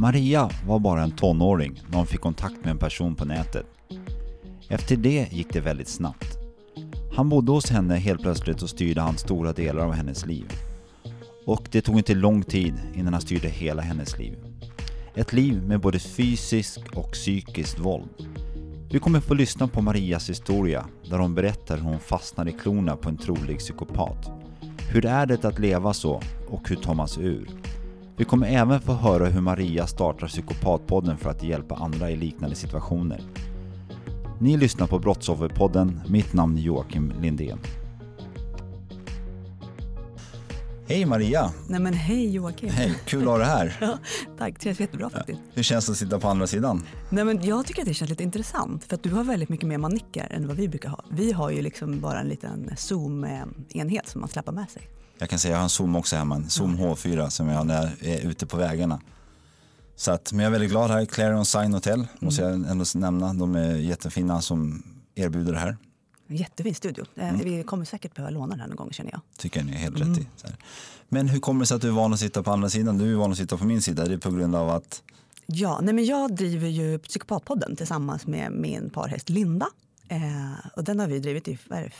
Maria var bara en tonåring när hon fick kontakt med en person på nätet. Efter det gick det väldigt snabbt. Han bodde hos henne helt plötsligt och styrde han stora delar av hennes liv. Och det tog inte lång tid innan han styrde hela hennes liv. Ett liv med både fysiskt och psykiskt våld. Vi kommer få lyssna på Marias historia där hon berättar hur hon fastnar i klorna på en trolig psykopat. Hur är det att leva så och hur tar man sig ur? Vi kommer även få höra hur Maria startar Psykopatpodden för att hjälpa andra i liknande situationer. Ni lyssnar på Brottsofferpodden, mitt namn är Joakim Lindén. Hej Maria! Nej men hej Joakim! Hej, kul att ha dig här! ja, tack, det känns jättebra faktiskt. Hur känns det att sitta på andra sidan? Nej men jag tycker att det känns lite intressant för att du har väldigt mycket mer manicker än vad vi brukar ha. Vi har ju liksom bara en liten Zoom-enhet som man släpper med sig. Jag kan säga jag har en Zoom också hemma, en Zoom H4 som jag har när jag är ute på vägarna. Så att, men jag är väldigt glad här, Clarion Sign Hotel mm. måste jag ändå nämna. De är jättefina som erbjuder det här. Jättefin studio. Eh, mm. Vi kommer säkert behöva låna den någon gång känner jag. Tycker ni är helt mm. rätt i. Men hur kommer det sig att du är van att sitta på andra sidan? Du är van att sitta på min sida. Det är på grund av att? Ja, nej men jag driver ju Psykopatpodden tillsammans med min parhäst Linda. Eh, och den har vi drivit i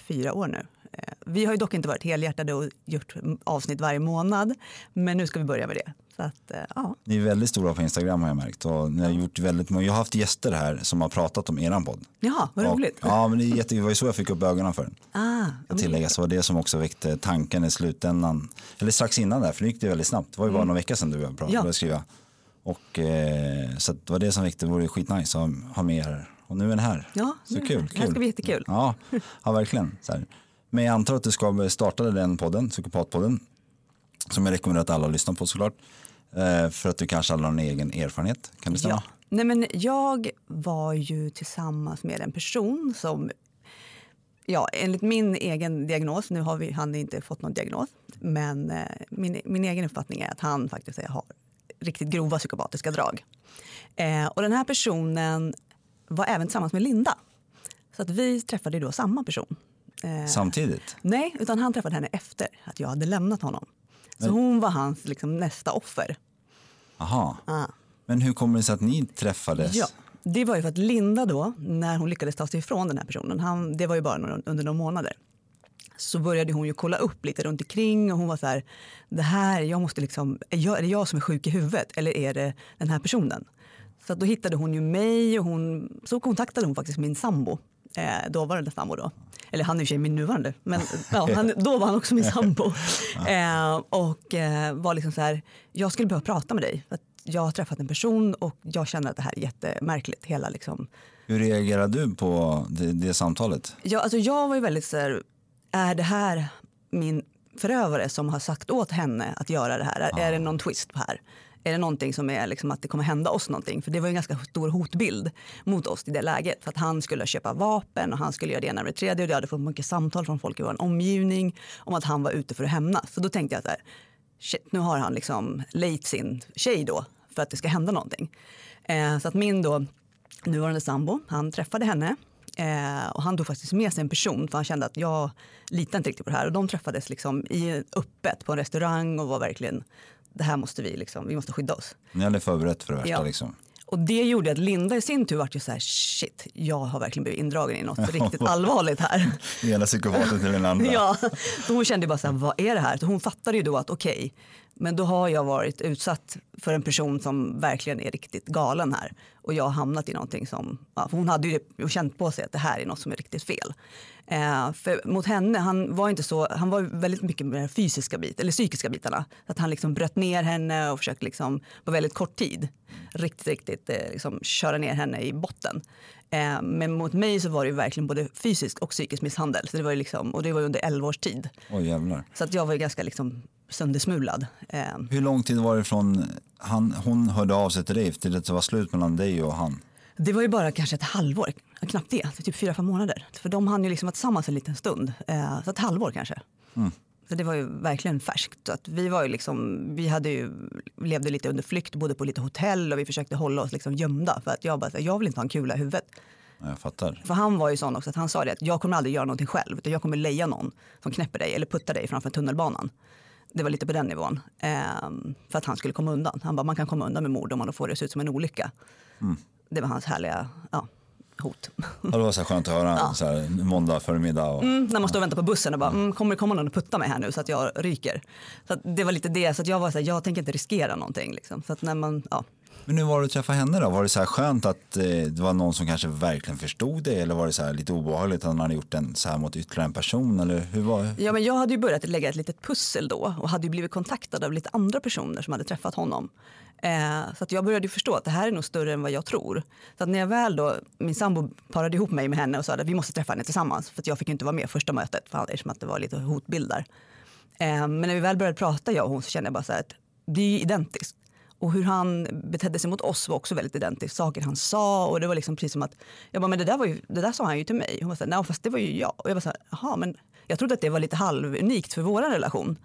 fyra år nu. Eh, vi har ju dock inte varit helhjärtade och gjort avsnitt varje månad, men nu ska vi börja med det. Så att, eh, ja. Ni är väldigt stora på Instagram har jag märkt. Och ni har gjort väldigt, jag har haft gäster här som har pratat om eran podd. Jaha, vad roligt. Och, ja, men det, är jätte, det var ju så jag fick upp ögonen för den. Ah, jag tillägga, så var det som också väckte tanken i slutändan. Eller strax innan där, för nu gick det väldigt snabbt. Det var ju bara mm. några veckor sedan du började ja. skriva. Och, eh, så det var det som väckte, det vore skitnice att ha med er. Och nu är den här. Ja, så kul, kul. Det här ska bli jättekul. Ja, ja verkligen. Så här. Men jag antar att du ska starta den podden, Psykopatpodden. Som jag rekommenderar att alla lyssnar på såklart. Eh, för att du kanske har någon egen erfarenhet. Kan det stämma? Ja. Nej, men jag var ju tillsammans med en person som Ja, enligt min egen diagnos, nu har vi, han inte fått någon diagnos, men eh, min, min egen uppfattning är att han faktiskt har riktigt grova psykopatiska drag. Eh, och den här personen var även tillsammans med Linda. Så att vi träffade då samma person. Eh, Samtidigt? Nej, utan han träffade henne efter att jag hade lämnat honom. Så Men... hon var hans liksom, nästa offer. Aha. Ah. Men hur kommer det sig att ni träffades? Ja, det var ju för att Linda då, när hon lyckades ta sig ifrån den här personen, han, det var ju bara några, under några månader, så började hon ju kolla upp lite runt omkring och hon var så här, det här, jag måste liksom, är, jag, är det jag som är sjuk i huvudet eller är det den här personen? Så då hittade hon ju mig och hon, så kontaktade hon faktiskt min sambo, eh, dåvarande sambo då. Eller han är i och för sig min nuvarande, men ja, han, då var han också min sambo. Eh, och eh, var liksom så här, jag skulle behöva prata med dig. För jag har träffat en person och jag känner att det här är jättemärkligt. Hela liksom. Hur reagerade du på det, det samtalet? Ja, alltså jag var ju väldigt så här, är det här min förövare som har sagt åt henne att göra det här? Ja. Är det någon twist på här? Är det någonting som är liksom att det kommer hända oss någonting? För det var en ganska stor hotbild mot oss i det läget. För att han skulle köpa vapen och han skulle göra det ena med det tredje. Och jag hade fått mycket samtal från folk i vår omgivning om att han var ute för att hämnas. Så då tänkte jag så här, shit, nu har han liksom lejt sin tjej då för att det ska hända någonting. Eh, så att min då nuvarande sambo, han träffade henne Eh, och han tog faktiskt med sig en person för han kände att jag litar inte riktigt på det här. Och de träffades liksom i öppet på en restaurang och var verkligen det här måste vi, liksom, vi måste skydda oss. Ni hade förberett för det värsta? Ja. Liksom. Och det gjorde att Linda i sin tur var ju så här, shit, jag har verkligen blivit indragen i något riktigt allvarligt här. Ena psykopaten till den andra. ja, så hon kände bara så här, vad är det här? Så hon fattade ju då att okej, okay, men då har jag varit utsatt för en person som verkligen är riktigt galen här. Och jag har hamnat i någonting som, ja, hon hade ju känt på sig att det här är något som är riktigt fel. Eh, för mot henne, han var inte så, han var väldigt mycket med den fysiska bit, eller psykiska bitarna. Att han liksom bröt ner henne och försökte liksom på väldigt kort tid riktigt, riktigt eh, liksom köra ner henne i botten. Eh, men mot mig så var det verkligen både fysisk och psykisk misshandel. Så det var liksom, och det var under 11 års tid. Jävlar. Så att jag var ganska liksom söndersmulad. Eh, Hur lång tid var det från han, hon hörde av sig till dig till att det var slut mellan dig och han? Det var ju bara kanske ett halvår, knappt det, typ fyra, fem månader. För de hann ju liksom vara tillsammans en liten stund. Eh, så ett halvår kanske. Mm. Så det var ju verkligen färskt. Så att vi, var ju liksom, vi hade ju, levde lite under flykt, bodde på lite hotell och vi försökte hålla oss liksom gömda. För att jag bara, jag vill inte ha en kula i huvudet. Jag fattar. För han var ju sån också att han sa det att jag kommer aldrig göra någonting själv. Utan jag kommer leja någon som knäpper dig eller puttar dig framför tunnelbanan. Det var lite på den nivån. Ehm, för att han skulle komma undan. Han bara, man kan komma undan med mord om man får det att se ut som en olycka. Mm. Det var hans härliga ja, hot. Ja, det var så skönt att höra ja. så här, måndag förmiddag. Och... Mm, när man står och väntar på bussen och bara, mm, kommer det komma någon och putta mig här nu så att jag ryker? Så det var lite det, så jag var så här, jag tänker inte riskera någonting. Liksom. Så när man, ja. Men hur var det att träffa henne då? Var det så här skönt att eh, det var någon som kanske verkligen förstod det eller var det så här lite obehagligt att han hade gjort den så här mot ytterligare en person? Eller hur var det? Ja, men jag hade ju börjat lägga ett litet pussel då och hade ju blivit kontaktad av lite andra personer som hade träffat honom. Eh, så att jag började förstå att det här är nog större än vad jag tror. Så att när jag väl då, min sambo parade ihop mig med henne och sa att vi måste träffa henne tillsammans. För att jag fick inte vara med första mötet för eftersom att det var lite hotbilder. Eh, men när vi väl började prata jag och hon så kände jag bara så här att det är ju identiskt. Och hur han betedde sig mot oss var också väldigt identiskt. Saker han sa och det var liksom precis som att, jag bara, men det där, var ju, det där sa han ju till mig. Hon var så här, nej fast det var ju jag. Och jag var så här, jaha men jag trodde att det var lite halvunikt för vår relation.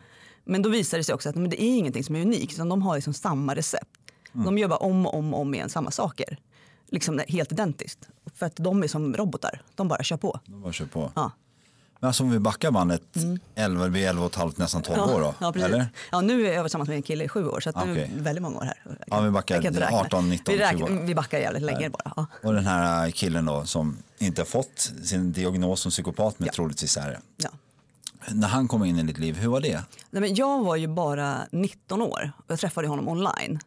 Men då visade det sig också att men det är ingenting som är unikt, utan de har liksom samma recept. Mm. De gör bara om och om, om igen samma saker. Liksom helt identiskt. För att de är som robotar, de bara kör på. De bara kör på. Ja. Men alltså om vi backar bandet mm. 11, vi är 11 och ett halvt, nästan 12 ja, år då? Ja, precis. Eller? Ja, nu är jag tillsammans med en kille i sju år så att okay. nu det väldigt många år här. Ja, vi backar 18, 19, vi, räknar, 20 år. Vi backar jävligt länge bara. Ja. Och den här killen då som inte har fått sin diagnos som psykopat men ja. troligtvis är det. Ja. När han kom in i ditt liv, hur var det? Nej, men jag var ju bara 19 år och jag träffade honom online.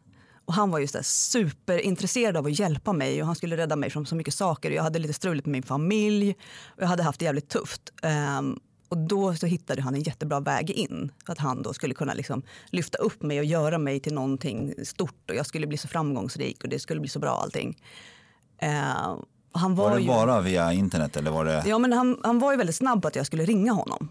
Och han var ju så superintresserad av att hjälpa mig och han skulle rädda mig från så mycket saker. Jag hade lite struligt med min familj och jag hade haft det jävligt tufft. Um, och då så hittade han en jättebra väg in. Att han då skulle kunna liksom lyfta upp mig och göra mig till någonting stort. Och jag skulle bli så framgångsrik och det skulle bli så bra allting. Uh, var, var det ju... bara via internet eller var det? Ja men han, han var ju väldigt snabb på att jag skulle ringa honom.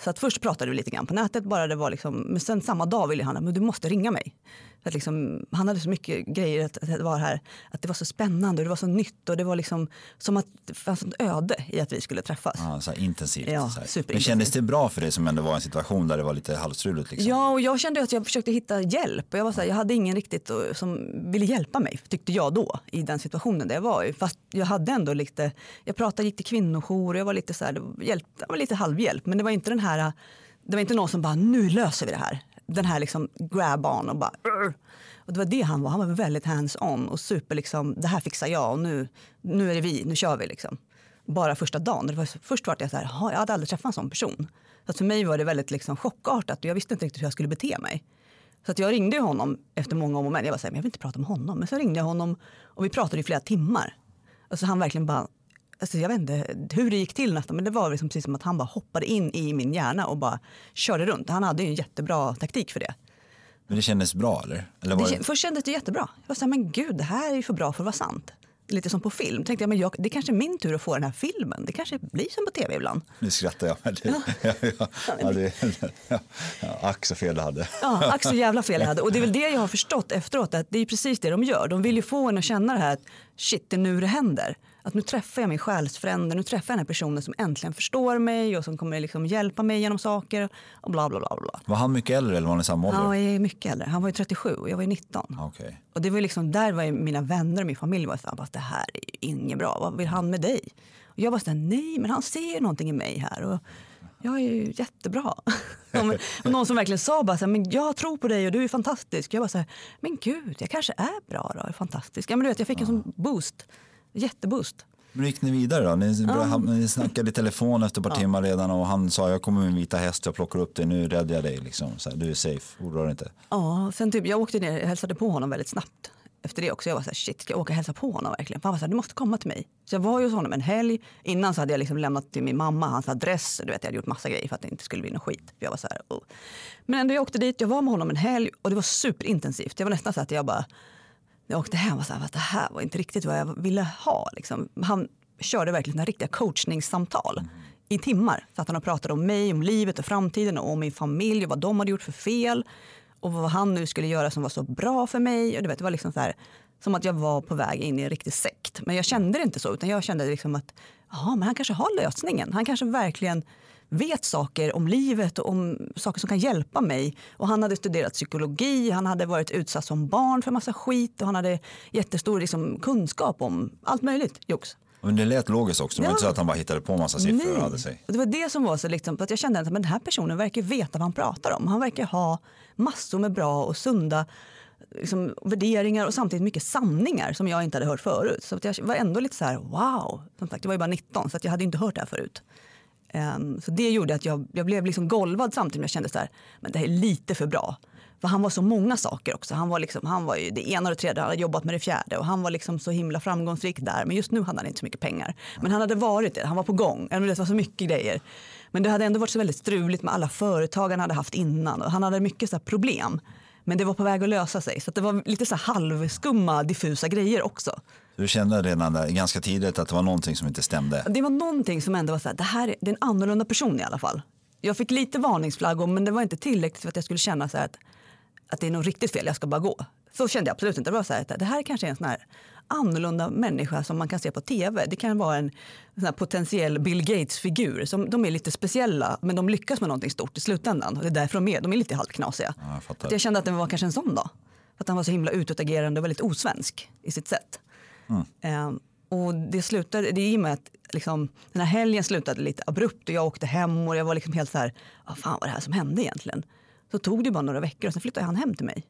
Så att först pratade vi lite grann på nätet, bara det var liksom, men sen samma dag ville han att du måste ringa mig. Att liksom, han hade så mycket grejer att, att, det var här, att det var så spännande och det var så nytt och det var liksom som att det fanns ett öde i att vi skulle träffas. Ja, så intensivt. Ja, så Men kändes det bra för dig som ändå var en situation där det var lite halvstruligt? Liksom? Ja, och jag kände att jag försökte hitta hjälp. Och jag, var så här, jag hade ingen riktigt som ville hjälpa mig, tyckte jag då, i den situationen där jag var. Fast jag hade ändå lite, jag pratade, gick till kvinnojour och jag var lite så här, det, hjälp, det var lite halvhjälp. Men det var inte den här det var inte någon som bara, nu löser vi det här. Den här liksom grab on och bara, Rr. Och det var det han var. Han var väldigt hands-on och super liksom, det här fixar jag och nu, nu är det vi, nu kör vi liksom. Bara första dagen. Det var, först var jag så här, jag hade aldrig träffat en sån person. Så för mig var det väldigt liksom chockartat och jag visste inte riktigt hur jag skulle bete mig. Så att jag ringde honom efter många om och men. Jag var så här, men jag vill inte prata med honom. Men så ringde jag honom och vi pratade i flera timmar. Alltså han verkligen bara Alltså jag vet inte hur det gick till nästan, men det var liksom precis som att han bara hoppade in i min hjärna och bara körde runt. Han hade ju en jättebra taktik för det. Men det kändes bra eller? eller var det, det... Först kändes det jättebra. Jag var så här, men gud, det här är ju för bra för att vara sant. Lite som på film. Tänkte jag, men jag, det kanske är min tur att få den här filmen. Det kanske blir som på tv ibland. Nu skrattar jag. Men det, ja. ja, ja, det, ja, ack så fel du hade. Ja, ack så jävla fel jag hade. Och det är väl det jag har förstått efteråt. Att det är precis det de gör. De vill ju få en att känna det här att shit, det är nu det händer att nu träffar jag min själsfrände, nu träffar jag den här personen som äntligen förstår mig och som kommer liksom hjälpa mig genom saker och bla bla bla. bla. Var han mycket äldre eller var ni samma ålder? Ja, jag är mycket äldre. Han var ju 37 och jag var ju 19. Okay. Och det var liksom, där var mina vänner och min familj var så här, det här är inget bra, vad vill han med dig? Och jag var så här, nej men han ser ju någonting i mig här. Och Jag är ju jättebra. och någon som verkligen sa bara så här, men jag tror på dig och du är fantastisk. Jag bara så här, men gud, jag kanske är bra då, är fantastisk. Ja, men du vet, jag fick en sån boost, jätteboost. Men gick ni vidare då? Ni, Ja. ni snackade i telefon efter ett par Ja. timmar redan och han sa jag kommer med min vita häst, jag plockar upp dig, nu räddar jag dig. Liksom. Så här, du är safe, oroa dig inte. Ja, sen typ, jag åkte ner och hälsade på honom väldigt snabbt. Efter det också. Jag var så här, shit, ska jag åka och hälsa på honom verkligen? För han var så här, du måste komma till mig. Så jag var ju hos honom en helg. Innan så hade jag liksom lämnat till min mamma hans adress. Du vet, jag hade gjort massa grejer för att det inte skulle bli något skit. För jag var så här, oh. Men ändå jag åkte dit, jag var med honom en helg och det var superintensivt. Det var nästan så att jag bara, jag åkte hem var så att det här var inte riktigt vad jag ville ha. Liksom. Han körde verkligen riktiga coachningssamtal Mm. i timmar. Så att han pratade om mig, om livet och framtiden och om min familj och vad de hade gjort för fel. Och vad han nu skulle göra som var så bra för mig. Och du vet, det var liksom så här, som att jag var på väg in i en riktig sekt. Men jag kände det inte så, utan jag kände liksom att aha, men han kanske har lösningen. Han kanske verkligen vet saker om livet och om saker som kan hjälpa mig. Och han hade studerat psykologi, han hade varit utsatt som barn för massa skit och han hade jättestor liksom, kunskap om allt möjligt jox. Men det lät logiskt också, det var inte så att han bara hittade på massa siffror och hade sig. Och det var det som var så liksom, att jag kände att men den här personen verkar veta vad han pratar om. Han verkar ha massor med bra och sunda liksom, värderingar och samtidigt mycket sanningar som jag inte hade hört förut. Så att jag var ändå lite så här wow. Som sagt, jag var ju bara 19 så jag hade inte hört det här förut. Ehm, så det gjorde att jag, jag blev liksom golvad samtidigt jag kände så här, men det här är lite för bra. För han var så många saker också. Han var, liksom, han var ju det ena och det tredje, han hade jobbat med det fjärde och han var liksom så himla framgångsrik där. Men just nu hade han inte så mycket pengar. Men han hade varit det, han var på gång. Det var så mycket grejer. Men det hade ändå varit så väldigt struligt med alla företag han hade haft innan. Och han hade mycket så här problem. Men det var på väg att lösa sig. Så att det var lite så halvskumma, diffusa grejer också. Du kände redan där, ganska tidigt att det var någonting som inte stämde. Det var någonting som ändå var så här, det här är, det är en annorlunda person i alla fall. Jag fick lite varningsflaggor men det var inte tillräckligt för att jag skulle känna så att, att det är något riktigt fel, jag ska bara gå. Så kände jag absolut inte. Det var så här, det här kanske är en sån här annorlunda människa som man kan se på tv. Det kan vara en sån potentiell Bill Gates-figur. Som, de är lite speciella men de lyckas med någonting stort i slutändan. Och det är därför de är, de är lite halvknasiga. Ja, jag. Att jag kände att det var kanske en sån. För att han var så himla utåtagerande och väldigt osvensk i sitt sätt. Ehm, och det slutade, det är i och med att liksom, den här helgen slutade lite abrupt och jag åkte hem och jag var liksom helt så här, vad fan var det här som hände egentligen? Så tog det bara några veckor och sen flyttade han hem till mig.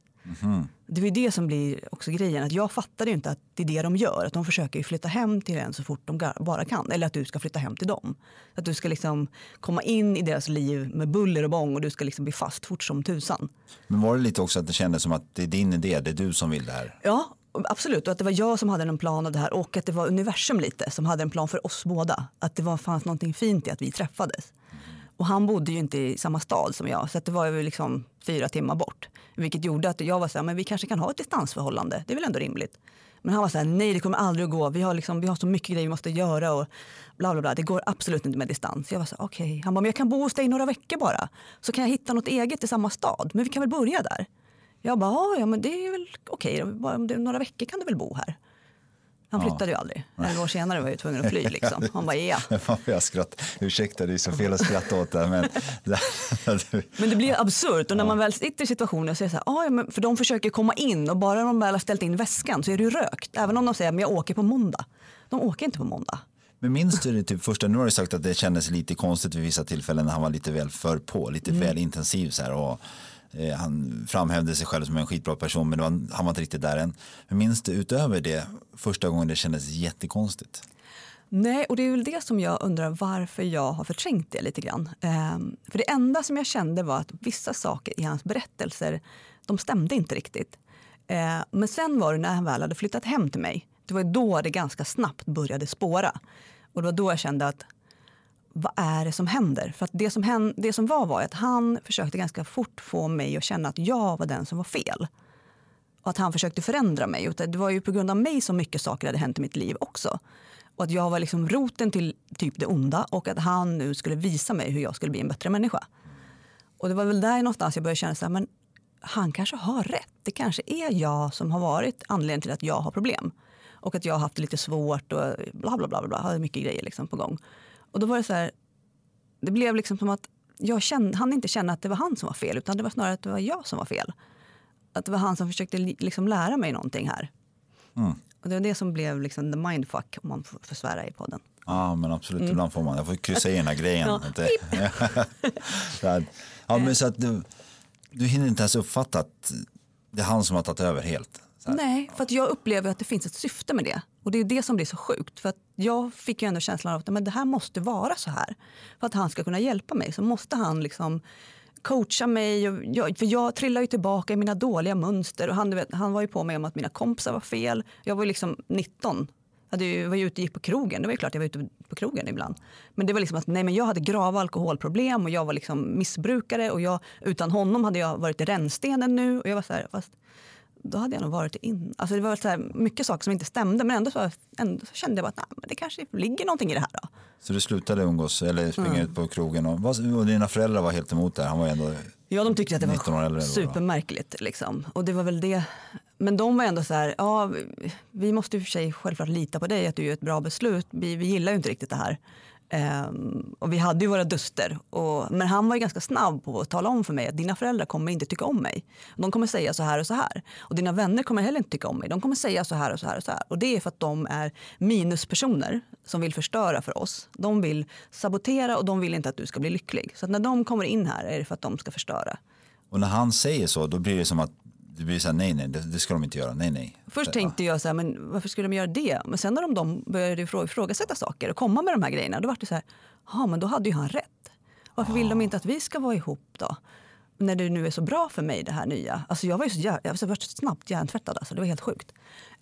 Det var ju det som blir också grejen, att jag fattade ju inte att det är det de gör. Att de försöker flytta hem till en så fort de bara kan. Eller att du ska flytta hem till dem. Att du ska liksom komma in i deras liv med buller och bång och du ska liksom bli fast fort som tusan. Men var det lite också att det kändes som att det är din idé, det är du som vill det här? Ja, absolut. Och att det var jag som hade en plan av det här och att det var universum lite som hade en plan för oss båda. Att det var, fanns någonting fint i att vi träffades. Och han bodde ju inte i samma stad som jag så att det var ju liksom fyra timmar bort. Vilket gjorde att jag var så här, men vi kanske kan ha ett distansförhållande. Det är väl ändå rimligt. Men han var så här, nej det kommer aldrig att gå. Vi har, liksom, vi har så mycket grejer vi måste göra och bla bla bla. Det går absolut inte med distans. Jag var så här, okej. Han bara, men jag kan bo hos dig några veckor bara. Så kan jag hitta något eget i samma stad. Men vi kan väl börja där. Jag bara, "Ja, men det är väl okej. Bara om det är några veckor kan du väl bo här. Han flyttade ju aldrig. Elva år senare var jag ju tvungen att fly. Liksom. Han bara, ja. jag skratt. Ursäkta, det är så fel att skratta åt det. Men, Men det blir absurt och när man väl sitter i situationen så är det så här, "Ah, ja, men för de försöker komma in och bara de väl har ställt in väskan så är det ju rökt. Även om de säger men jag åker på måndag. De åker inte på måndag. men minns du det typ första, nu har du sagt att det kändes lite konstigt vid vissa tillfällen när han var lite väl för på, lite väl intensiv så här och Eh, han framhävde sig själv som en skitbra person men var, han var inte riktigt där än. Men minns du utöver det första gången det kändes jättekonstigt? Nej, och det är väl det som jag undrar varför jag har förträngt det lite grann. Ehm, för det enda som jag kände var att vissa saker i hans berättelser, de stämde inte riktigt. Ehm, men sen var det när han väl hade flyttat hem till mig, det var då det ganska snabbt började spåra. Och det var då jag kände att vad är det som händer? För att det som, hände, det som var var att han försökte ganska fort få mig att känna att jag var den som var fel. Och att han försökte förändra mig. Och det var ju på grund av mig som mycket saker hade hänt i mitt liv också. Och att jag var liksom roten till typ det onda och att han nu skulle visa mig hur jag skulle bli en bättre människa. Och det var väl där någonstans jag började känna så här, men han kanske har rätt. Det kanske är jag som har varit anledningen till att jag har problem. Och att jag har haft det lite svårt och bla bla bla. bla, bla hade mycket grejer liksom på gång. Och då var det så här, det blev liksom som att jag kände, han inte känna att det var han som var fel utan det var snarare att det var jag som var fel. Att det var han som försökte li- liksom lära mig någonting här. Och det var det som blev liksom the mindfuck om man får svära i podden. Ja, men absolut. Mm. Ibland får man. Jag får kryssa i den här grejen. Ja. Inte- ja, men så att du, du hinner inte ens uppfatta att det är han som har tagit över helt. Nej, för att jag upplever att det finns ett syfte med det. Och det är det som blir så sjukt. För att jag fick ju ändå känslan av att men det här måste vara så här. För att han ska kunna hjälpa mig så måste han liksom coacha mig. Och jag, för jag trillar ju tillbaka i mina dåliga mönster. Och han, vet, han var ju på mig om att mina kompisar var fel. Jag var ju liksom 19. Jag ju, var ju ute och gick på krogen. Det var ju klart jag var ute på krogen ibland. Men det var liksom att nej, men jag hade grava alkoholproblem och jag var liksom missbrukare. Och jag, utan honom hade jag varit i rännstenen nu. Och jag var så här, fast då hade jag nog varit in. Alltså det var så här mycket saker som inte stämde men ändå så, ändå så kände jag bara att nej, men det kanske ligger någonting i det här. Då. Så du slutade umgås eller springa Mm. ut på krogen och, och dina föräldrar var helt emot det här. Han var ju ändå Ja, de tyckte att det 19 år äldre var supermärkligt. Liksom. Och det var väl det. Men de var ändå så här, ja, vi- vi måste i och för sig självklart lita på dig att du gör ett bra beslut. Vi, vi gillar ju inte riktigt det här. Ehm, och vi hade ju våra duster. Och, men han var ju ganska snabb på att tala om för mig att dina föräldrar kommer inte tycka om mig. De kommer säga så här och så här. Och dina vänner kommer heller inte tycka om mig. De kommer säga så här och så här och så här. Och det är för att de är minuspersoner som vill förstöra för oss. De vill sabotera och de vill inte att du ska bli lycklig. Så att när de kommer in här är det för att de ska förstöra. Och när han säger så, då blir det som att det blir så här, nej, nej, det, det ska de inte göra, nej, nej. Först tänkte jag så här, men varför skulle de göra det? Men sen när de, de började ifrå- ifrågasätta saker och komma med de här grejerna, då var det så här, ja men då hade ju han rätt. Varför vill de inte att vi ska vara ihop då? När det nu är så bra för mig det här nya. Alltså jag var ju så, jag var så snabbt hjärntvättad, alltså. det var helt sjukt.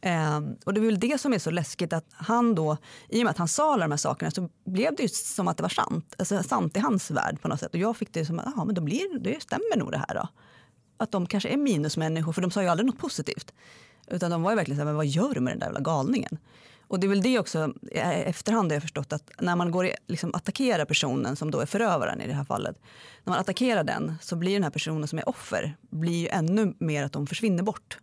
Ehm, och det är väl det som är så läskigt att han då, i och med att han sa alla de här sakerna så blev det ju som att det var sant. Alltså sant i hans värld på något sätt. Och jag fick det som att, ja men då blir, det stämmer nog det här då att de kanske är minusmänniskor, för de sa ju aldrig något positivt. Utan de var ju verkligen så här, men vad gör du med den där jävla galningen? Och det är väl det också, i efterhand har jag förstått att när man går liksom attackerar personen som då är förövaren i det här fallet. När man attackerar den så blir den här personen som är offer, blir ju ännu mer att de försvinner bort.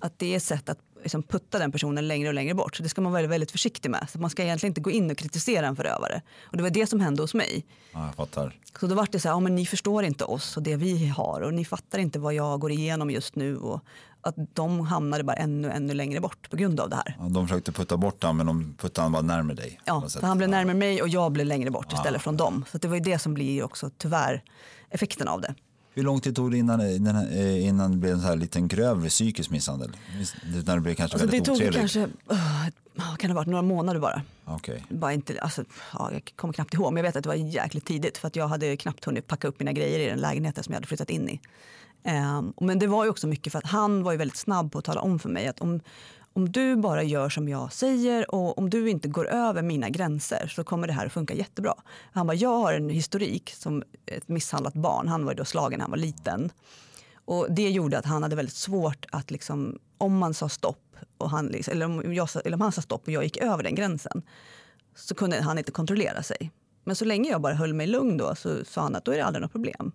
Att det är ett sätt att liksom putta den personen längre och längre bort. Så det ska man vara väldigt, försiktig med. Så man ska egentligen inte gå in och kritisera en förövare. Och det var det som hände hos mig. Ja, jag fattar. Så då var det så här, ja, men ni förstår inte oss och det vi har och ni fattar inte vad jag går igenom just nu och att de hamnade bara ännu, ännu längre bort på grund av det här. Ja, de försökte putta bort honom, men de puttade han bara närmare dig. Ja, för han blev närmare mig och jag blev längre bort istället från dem. Så det var ju det som blir också tyvärr effekten av det. Hur lång tid tog det innan, innan, eh, innan det blev en så här liten grövre psykisk misshandel? När det blev kanske Alltså det väldigt tog otrevligt? kanske, vad kan det ha varit, några månader bara. Inte, alltså, ja, jag kommer knappt ihåg, men jag vet att det var jäkligt tidigt för att jag hade knappt hunnit packa upp mina grejer i den lägenheten som jag hade flyttat in i. Ehm, men det var ju också mycket för att han var ju väldigt snabb på att tala om för mig att om, om du bara gör som jag säger och om du inte går över mina gränser så kommer det här att funka jättebra. Han bara, jag har en historik som ett misshandlat barn. Han var ju då slagen när han var liten. Och det gjorde att han hade väldigt svårt att liksom, om man sa stopp, och han, liksom, eller, om jag, eller om han sa stopp och jag gick över den gränsen, så kunde han inte kontrollera sig. Men så länge jag bara höll mig lugn då så sa han att då är det aldrig något problem.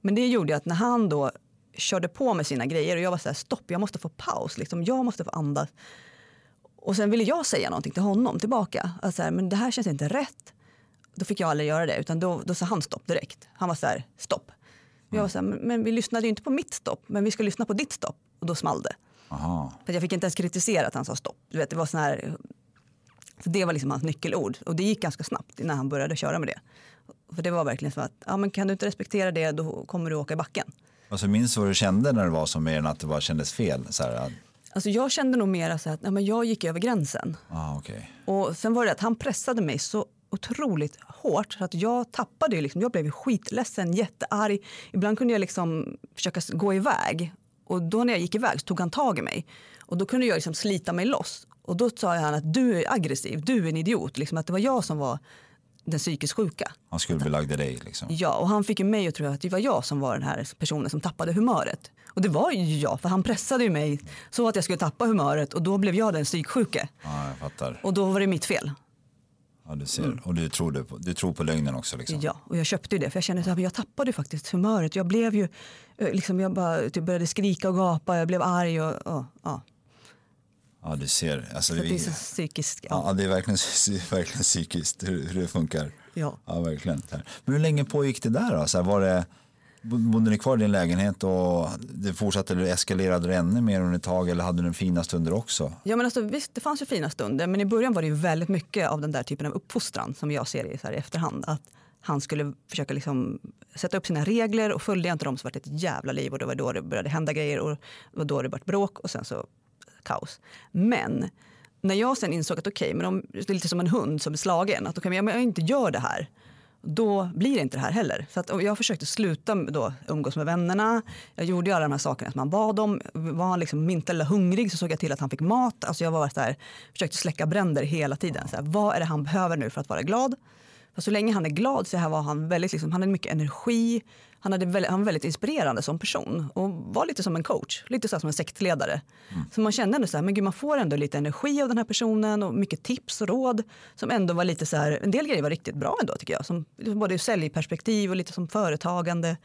Men det gjorde att när han då körde på med sina grejer och jag var så här, stopp, jag måste få paus, liksom, jag måste få andas. Och sen ville jag säga någonting till honom tillbaka, att så här, men det här känns inte rätt. Då fick jag aldrig göra det, utan då, då sa han stopp direkt. Han var så här, stopp. Jag var så här, men, vi lyssnade ju inte på mitt stopp, men vi ska lyssna på ditt stopp. Och då small det. Aha. För jag fick inte ens kritisera att han sa stopp. Du vet, det var sån här, så det var liksom hans nyckelord. Och det gick ganska snabbt när han började köra med det. För det var verkligen så att, ja, men kan du inte respektera det då kommer du åka i backen. Alltså, minns du vad du kände när det var som mer än att det bara kändes fel? Så här, att- Alltså jag kände nog mer så att ja, men jag gick över gränsen. ah, okej. Och sen var det att han pressade mig så otroligt hårt så att jag tappade ju liksom, jag blev skitledsen, jättearg. Ibland kunde jag liksom försöka gå iväg och då när jag gick iväg tog han tag i mig och då kunde jag liksom slita mig loss och då sa han att du är aggressiv, du är en idiot, liksom att det var jag som var den psykiskt sjuka. Han skuldbelagde dig liksom. Ja, och han fick ju mig att tro att det var jag som var den här personen som tappade humöret. Och det var ju jag, för han pressade ju mig så att jag skulle tappa humöret och då blev jag den psyksjuke. Ja, jag fattar. Och då var det mitt fel. Ja, du ser. Och du tror, det på, du tror på lögnen också liksom. Ja, och jag köpte ju det för jag kände att jag tappade faktiskt humöret. Jag blev ju, eh, liksom, jag bara typ började skrika och gapa, jag blev arg och, och ja. Ja, du ser. Alltså, Så att det är vi, så psykiskt. Ja. ja, det är verkligen, verkligen psykiskt hur, det funkar. Ja. Ja, verkligen. Men hur länge pågick det där då? Så här, var det, Bodde ni kvar i din lägenhet och det fortsatte eller eskalerade det ännu mer under ett tag eller hade ni fina stunder också? Ja, men alltså, visst, det fanns ju fina stunder men i början var det ju väldigt mycket av den där typen av uppfostran som jag ser i, så här, i efterhand. Att han skulle försöka liksom sätta upp sina regler och följde jag inte dem så var det ett jävla liv och det var då det började hända grejer och det var då det blev bråk och sen så kaos. Men när jag sen insåg att okej, okay, men om, det är lite som en hund som är slagen, att okay, men jag inte gör det här då blir det inte det här heller. Så att, jag försökte sluta då, umgås med vännerna. Jag gjorde alla de här sakerna som man bad om. Var han liksom minsta eller hungrig så såg jag till att han fick mat. Alltså jag var så här, försökte släcka bränder hela tiden. Så här, vad är det han behöver nu för att vara glad? Så länge han är glad så här var han väldigt, liksom, han hade mycket energi. Han, hade väldigt, han var väldigt inspirerande som person och var lite som en coach, lite så som en sektledare. Mm. Så man kände ändå så här, men gud, man får ändå lite energi av den här personen och mycket tips och råd som ändå var lite så här, en del grejer var riktigt bra ändå tycker jag. Som både säljperspektiv och lite som företagande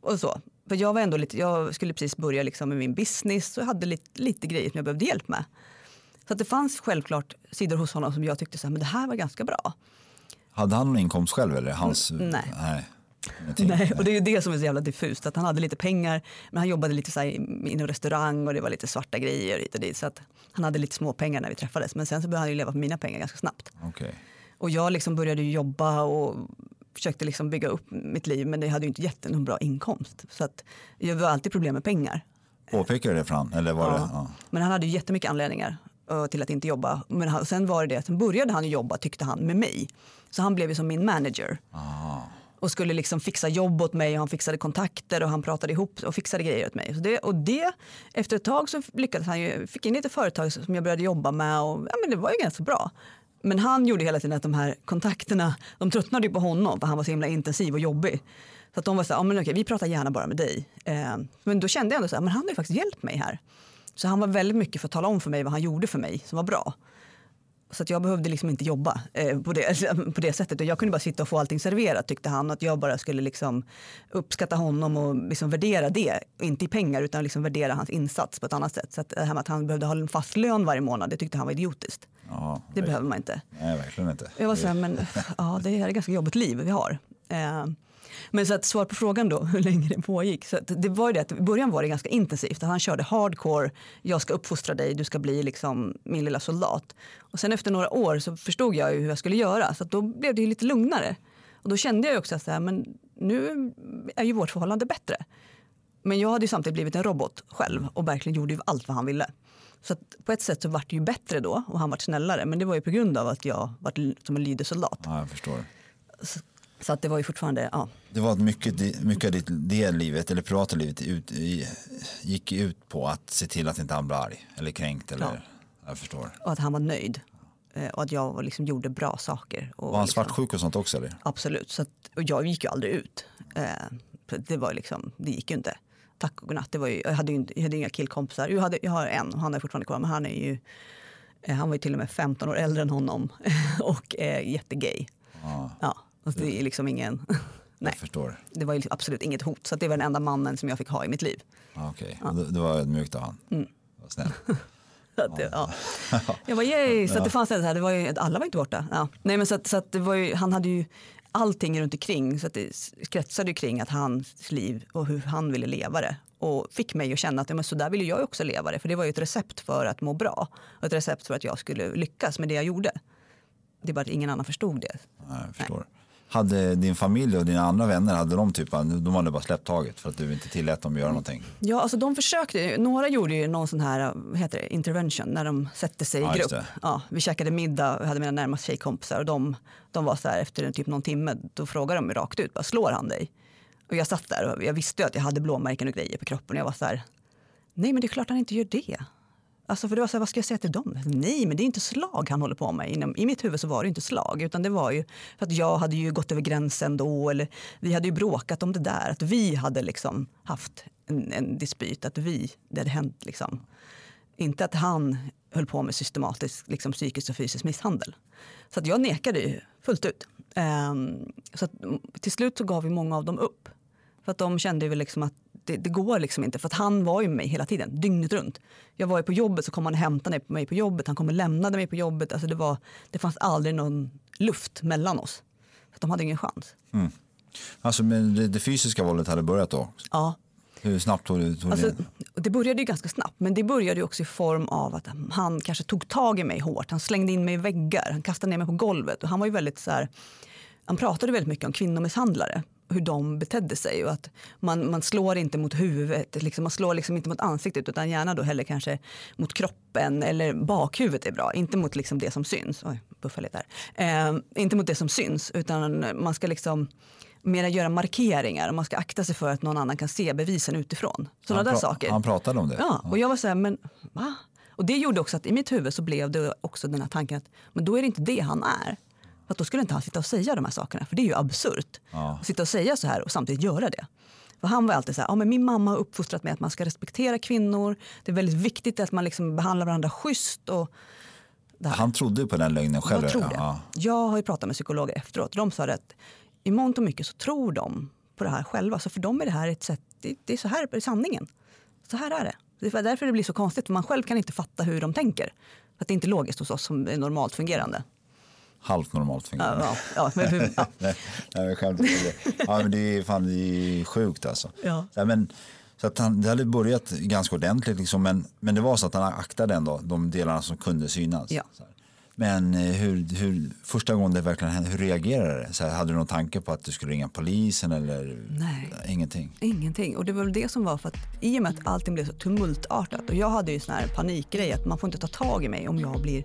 och så. För jag var ändå lite, jag skulle precis börja liksom med min business och hade lite, lite grejer som jag behövde hjälp med. Så att det fanns självklart sidor hos honom som jag tyckte så här, men det här var ganska bra. Hade han någon inkomst själv? Eller hans, nej. nej. Nej, och det är ju det som är så jävla diffust. Att han hade lite pengar, men han jobbade lite så här inom restaurang och det var lite svarta grejer hit och dit. Så att han hade lite små pengar när vi träffades. Men sen så började han ju leva på mina pengar ganska snabbt. Okay. Och jag liksom började jobba och försökte liksom bygga upp mitt liv. Men det hade ju inte gett någon bra inkomst. Så att det var alltid problem med pengar. Påpekade det för han? Eller var ja. det, ja. Men han hade ju jättemycket anledningar till att inte jobba. Men han, sen var det det, sen började han jobba tyckte han med mig. Så han blev ju som min manager. Ah. Och skulle liksom fixa jobb åt mig och han fixade kontakter och han pratade ihop och fixade grejer åt mig. Så det, och det, efter ett tag så lyckades han ju, fick in lite företag som jag började jobba med och ja, men det var ju ganska bra. Men han gjorde hela tiden att de här kontakterna, de tröttnade ju på honom för han var så himla intensiv och jobbig. Så att de var så här, ja, men okej, vi pratar gärna bara med dig. Eh, men då kände jag ändå så här, men han har ju faktiskt hjälpt mig här. Så han var väldigt mycket för att tala om för mig vad han gjorde för mig som var bra. Så att jag behövde liksom inte jobba eh, på, det, på det sättet. Och jag kunde bara sitta och få allting serverat tyckte han. Att jag bara skulle liksom uppskatta honom och liksom värdera det. Inte i pengar utan liksom värdera hans insats på ett annat sätt. Så att det här med att han behövde ha en fast lön varje månad, det tyckte han var idiotiskt. Ja, det behöver man inte. Nej, verkligen inte. Jag var så här, men ja, det är ett ganska jobbigt liv vi har. Eh, men så att svar på frågan då, hur länge det pågick. Så det var ju det att i början var det ganska intensivt. Han körde hardcore, jag ska uppfostra dig, du ska bli liksom min lilla soldat. Och sen efter några år så förstod jag hur jag skulle göra. Så då blev det lite lugnare. Och då kände jag också att så här, men nu är ju vårt förhållande bättre. Men jag hade ju samtidigt blivit en robot själv och verkligen gjorde allt vad han ville. Så på ett sätt så var det ju bättre då och han var snällare. Men det var ju på grund av att jag var som en lydig soldat. Ja, jag förstår. Så, så att det var ju fortfarande, ja. Det var mycket, mycket av ditt det livet, eller privata livet, ut, gick ut på att se till att inte han blev arg eller kränkt. Eller, ja. Jag förstår. Och att han var nöjd. Eh, och att jag liksom gjorde bra saker. Och var han liksom, svartsjuk och sånt också? Eller? Absolut. Så att, och jag gick ju aldrig ut. Eh, det, var liksom, det gick ju inte. Tack och godnatt. Det var ju, jag, hade ju inte, jag hade inga killkompisar. Jag, hade, jag har en, han är fortfarande kvar, men han är ju eh, han var ju till och med 15 år äldre än honom och är jättegay. Ah. Ja. Alltså det är liksom ingen... Nej, förstår. det var liksom absolut inget hot. Så det var den enda mannen som jag fick ha i mitt liv. Ah, Okej, okay. ja. det, var ödmjukt av han. Mm. Vad snäll. det, ja. Jag var yay, så det fanns det här, det var ju, alla var inte borta. Ja. Nej, men så att, så att det var ju, han hade ju allting runt omkring så att det kretsade kring att hans liv och hur han ville leva det. Och fick mig att känna att ja, men så där ville jag också leva det. För det var ju ett recept för att må bra. Och ett recept för att jag skulle lyckas med det jag gjorde. Det är bara att ingen annan förstod det. Nej, jag förstår. Nej. Hade din familj och dina andra vänner, hade de typ, de hade bara släppt taget för att du inte tillät dem göra någonting? Ja, alltså de försökte. Några gjorde ju någon sån här heter det, intervention när de sätter sig i ja, grupp. Ja, vi käkade middag och hade mina närmaste tjejkompisar och de, de var så här efter typ någon timme, då frågade de mig rakt ut, bara, slår han dig? Och jag satt där och jag visste att jag hade blåmärken och grejer på kroppen och jag var så här, nej men det är klart han inte gör det. Alltså för det var så här, vad ska jag säga till dem? Nej, men det är inte slag han håller på med. Inom, I mitt huvud så var det inte slag, utan det var ju för att jag hade ju gått över gränsen då, eller vi hade ju bråkat om det där, att vi hade liksom haft en, en dispyt, att vi, det hade hänt liksom. Inte att han höll på med systematisk liksom, psykisk och fysisk misshandel. Så att jag nekade ju fullt ut. Um, så att, till slut så gav vi många av dem upp. För att de kände ju liksom att det, det, går liksom inte. För att han var ju med mig hela tiden, dygnet runt. Jag var ju på jobbet så kom han och hämtade mig på jobbet. Han kom och lämnade mig på jobbet. Alltså det, var, det fanns aldrig någon luft mellan oss. För de hade ingen chans. Mm. Alltså men det, det fysiska våldet hade börjat då? Ja. Hur snabbt tog det? Tog Alltså, det? det började ju ganska snabbt, men det började också i form av att han kanske tog tag i mig hårt. Han slängde in mig i väggar, han kastade ner mig på golvet. Och han var ju väldigt så här, han pratade väldigt mycket om kvinnomisshandlare hur de betedde sig och att man, man slår inte mot huvudet, liksom, man slår liksom inte mot ansiktet utan gärna då heller kanske mot kroppen eller bakhuvudet är bra, inte mot liksom det som syns. Oj, lite här. Eh, inte mot det som syns utan man ska liksom mera göra markeringar och man ska akta sig för att någon annan kan se bevisen utifrån. Sådana där saker. Han pratade om det? Ja, och jag var så här, men va? Och det gjorde också att i mitt huvud så blev det också den här tanken att men då är det inte det han är. För att då skulle inte han sitta och säga de här sakerna, för det är ju absurt. Ja. Att sitta och säga så här och samtidigt göra det. För han var alltid så här, ja, men min mamma har uppfostrat mig att man ska respektera kvinnor. Det är väldigt viktigt att man liksom behandlar varandra schysst. Och. Han trodde på den lögnen själv? Jag tror det. Ja. Jag har ju pratat med psykologer efteråt. De sa att i mångt och mycket så tror de på det här själva. Så för dem är det här ett sätt, det, det är så här är sanningen. Så här är det. Det är därför det blir så konstigt, för man själv kan inte fatta hur de tänker. För att det är inte logiskt hos oss som är normalt fungerande. Halvt normalt fungerande. ja, ja, men, ja. Nej, nej. Ja, men det är fan det är sjukt alltså. Ja. Ja, men, så att han, det hade börjat ganska ordentligt, liksom, men, men det var så att han aktade ändå de delarna som kunde synas. Ja. Men eh, hur, hur, första gången det verkligen hände, hur reagerade det? Så här, hade du någon tanke på att du skulle ringa polisen eller Nej. ingenting? Ingenting. Och det var väl det som var för att i och med att allting blev så tumultartat och jag hade ju sån här panikgrej att man får inte ta tag i mig om jag blir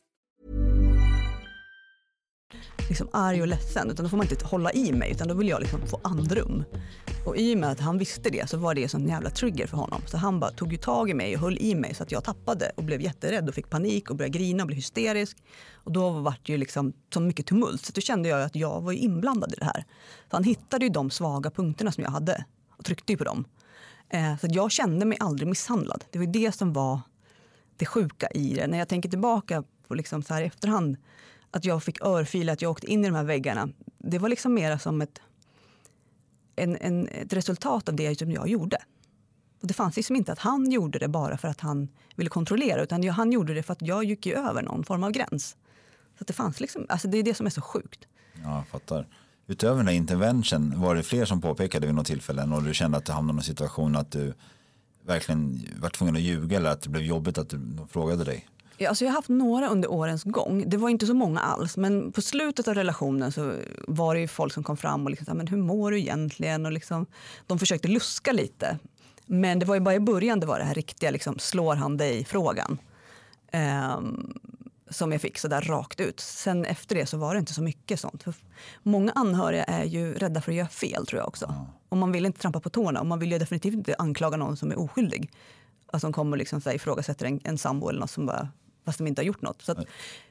Liksom arg och ledsen utan då får man inte hålla i mig utan då vill jag liksom få andrum. Och i och med att han visste det så var det en jävla trigger för honom. Så han bara tog ju tag i mig och höll i mig så att jag tappade och blev jätterädd och fick panik och började grina och blev hysterisk. Och då var det ju liksom så mycket tumult så då kände jag att jag var inblandad i det här. Så han hittade ju de svaga punkterna som jag hade och tryckte ju på dem. Eh, så jag kände mig aldrig misshandlad. Det var ju det som var det sjuka i det. När jag tänker tillbaka på liksom så här i efterhand att jag fick örfil, att jag åkte in i de här väggarna. Det var liksom mera som ett, en, en, ett resultat av det som jag gjorde. Och det fanns liksom inte att han gjorde det bara för att han ville kontrollera utan jag, han gjorde det för att jag gick ju över någon form av gräns. Så att det fanns liksom, alltså det är det som är så sjukt. Ja, jag fattar. Utöver den här intervention, var det fler som påpekade vid något tillfälle och du kände att du hamnade i någon situation att du verkligen var tvungen att ljuga eller att det blev jobbigt att de frågade dig? Alltså jag har haft några under årens gång. Det var inte så många alls. Men på slutet av relationen så var det ju folk som kom fram och liksom, men hur mår du egentligen? Och liksom, de försökte luska lite. Men det var ju bara i början det var det här riktiga, liksom, slår han dig-frågan. Ehm, som jag fick så där rakt ut. Sen efter det så var det inte så mycket sånt. För många anhöriga är ju rädda för att göra fel tror jag också. Och man vill inte trampa på tårna och man vill ju definitivt inte anklaga någon som är oskyldig. Att de kommer och liksom så här ifrågasätter en, en sambo eller något som bara, fast de inte har gjort något. Så att,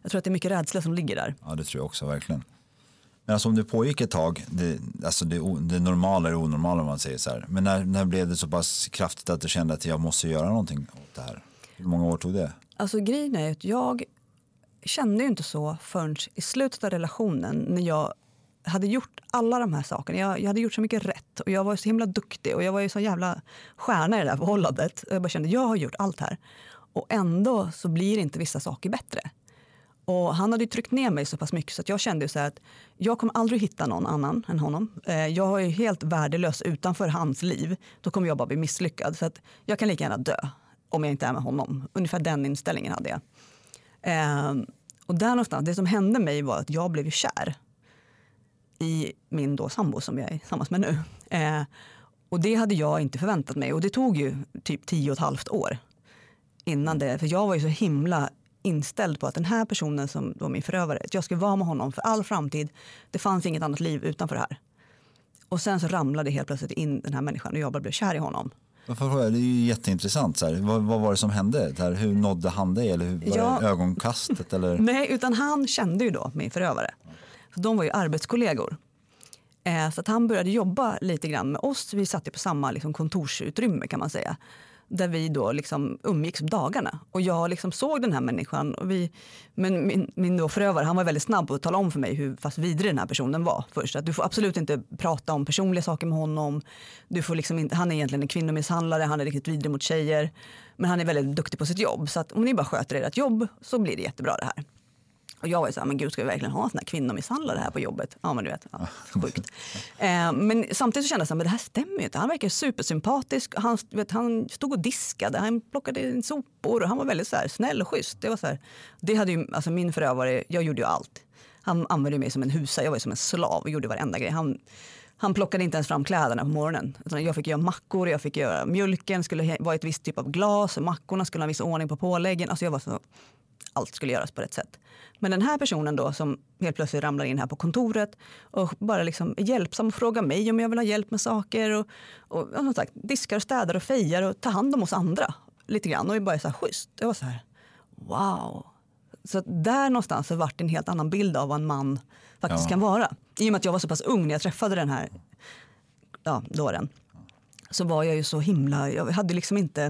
jag tror att det är mycket rädsla som ligger där. Ja, det tror jag också verkligen. Men alltså om det pågick ett tag, det, alltså det, det normala är onormala om man säger så här. Men när, när blev det så pass kraftigt att du kände att jag måste göra någonting åt det här? Hur många år tog det? Alltså grejen är att jag kände ju inte så förrän i slutet av relationen när jag hade gjort alla de här sakerna. Jag, jag hade gjort så mycket rätt och jag var så himla duktig och jag var ju så jävla stjärna i det här förhållandet. Och jag bara kände jag har gjort allt här. Och ändå så blir inte vissa saker bättre. Och han hade ju tryckt ner mig så pass mycket så att jag kände ju så här att jag kommer aldrig hitta någon annan än honom. Eh, jag är ju helt värdelös utanför hans liv. Då kommer jag bara bli misslyckad. Så att jag kan lika gärna dö om jag inte är med honom. Ungefär den inställningen hade jag. Ehm, och där någonstans, det som hände mig var att jag blev kär. i min då sambo som jag är tillsammans med nu. Eh, och det hade jag inte förväntat mig och det tog ju typ tio och ett halvt år innan det. För jag var ju så himla inställd på att den här personen som var min förövare, att jag skulle vara med honom för all framtid. Det fanns inget annat liv utanför det här. Och sen så ramlade helt plötsligt in den här människan och jag bara blev kär i honom. Det är ju jätteintressant. Så här. Vad, vad var det som hände? Här, hur nådde han dig? Eller hur, var Ja. det ögonkastet? Eller? Nej, utan han kände ju då min förövare. Så de var ju arbetskollegor. Eh, så att han började jobba lite grann med oss. Vi satt ju på samma liksom, kontorsutrymme kan man säga. Där vi då liksom umgicks dagarna. Och jag liksom såg den här människan. Och vi, men min, min då förövare han var väldigt snabb på att tala om för mig hur fast vidrig den här personen var. Först. Att du får absolut inte prata om personliga saker med honom. Du får liksom inte, han är egentligen en kvinnomisshandlare, han är riktigt vidrig mot tjejer. Men han är väldigt duktig på sitt jobb. Så att om ni bara sköter ert jobb så blir det jättebra det här. Och jag var ju så här, men gud ska vi verkligen ha en sån här kvinnomisshandlare här på jobbet? Ja men du vet, ja, sjukt. eh, men samtidigt så kände jag så här, men det här stämmer ju inte. Han verkar supersympatisk. Han, vet, han stod och diskade, han plockade in sopor och han var väldigt så här, snäll och schysst. Det, var så här, det hade ju, alltså min förövare, jag gjorde ju allt. Han använde mig som en husa, jag var som en slav och gjorde varenda grej. Han, han plockade inte ens fram kläderna på morgonen. Jag fick göra mackor, jag fick göra mjölken, skulle vara i ett visst typ av glas. Mackorna skulle ha en viss ordning på påläggen. Alltså jag var så, allt skulle göras på rätt sätt. Men den här personen då som helt plötsligt ramlar in här på kontoret och bara liksom är hjälpsam och frågar mig om jag vill ha hjälp med saker. Och, och ja, som sagt, diskar, och städar och fejar och tar hand om oss andra lite grann. Och är bara så här schysst. Jag var så här, wow. Så där någonstans så vart det en helt annan bild av vad en man faktiskt Ja. kan vara. I och med att jag var så pass ung när jag träffade den här ja, dåren så var jag ju så himla, jag hade liksom inte,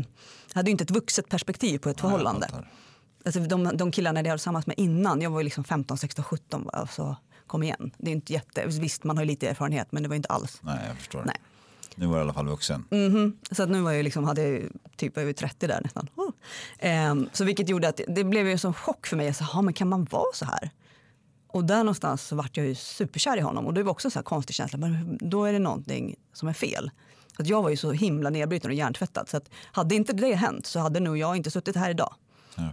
jag hade inte ett vuxet perspektiv på ett förhållande. Alltså de, de killarna jag var tillsammans med innan, jag var liksom 15, 16, 17. Alltså, kom igen. Det är inte jätte, visst, man har lite erfarenhet, men det var inte alls. Nej, jag förstår. Nej. Nu var du i alla fall vuxen. Mhm. Så att nu var jag liksom, hade jag typ över 30 där nästan. Oh. Ehm, så vilket gjorde att det blev ju en sån chock för mig. Jag sa, "Ja, men kan man vara så här? Och där någonstans så vart jag ju superkär i honom. Och det var också en så här konstig känsla. Men då är det någonting som är fel. Att jag var ju så himla nedbruten och hjärntvättad. Så att hade inte det hänt så hade nog jag inte suttit här idag.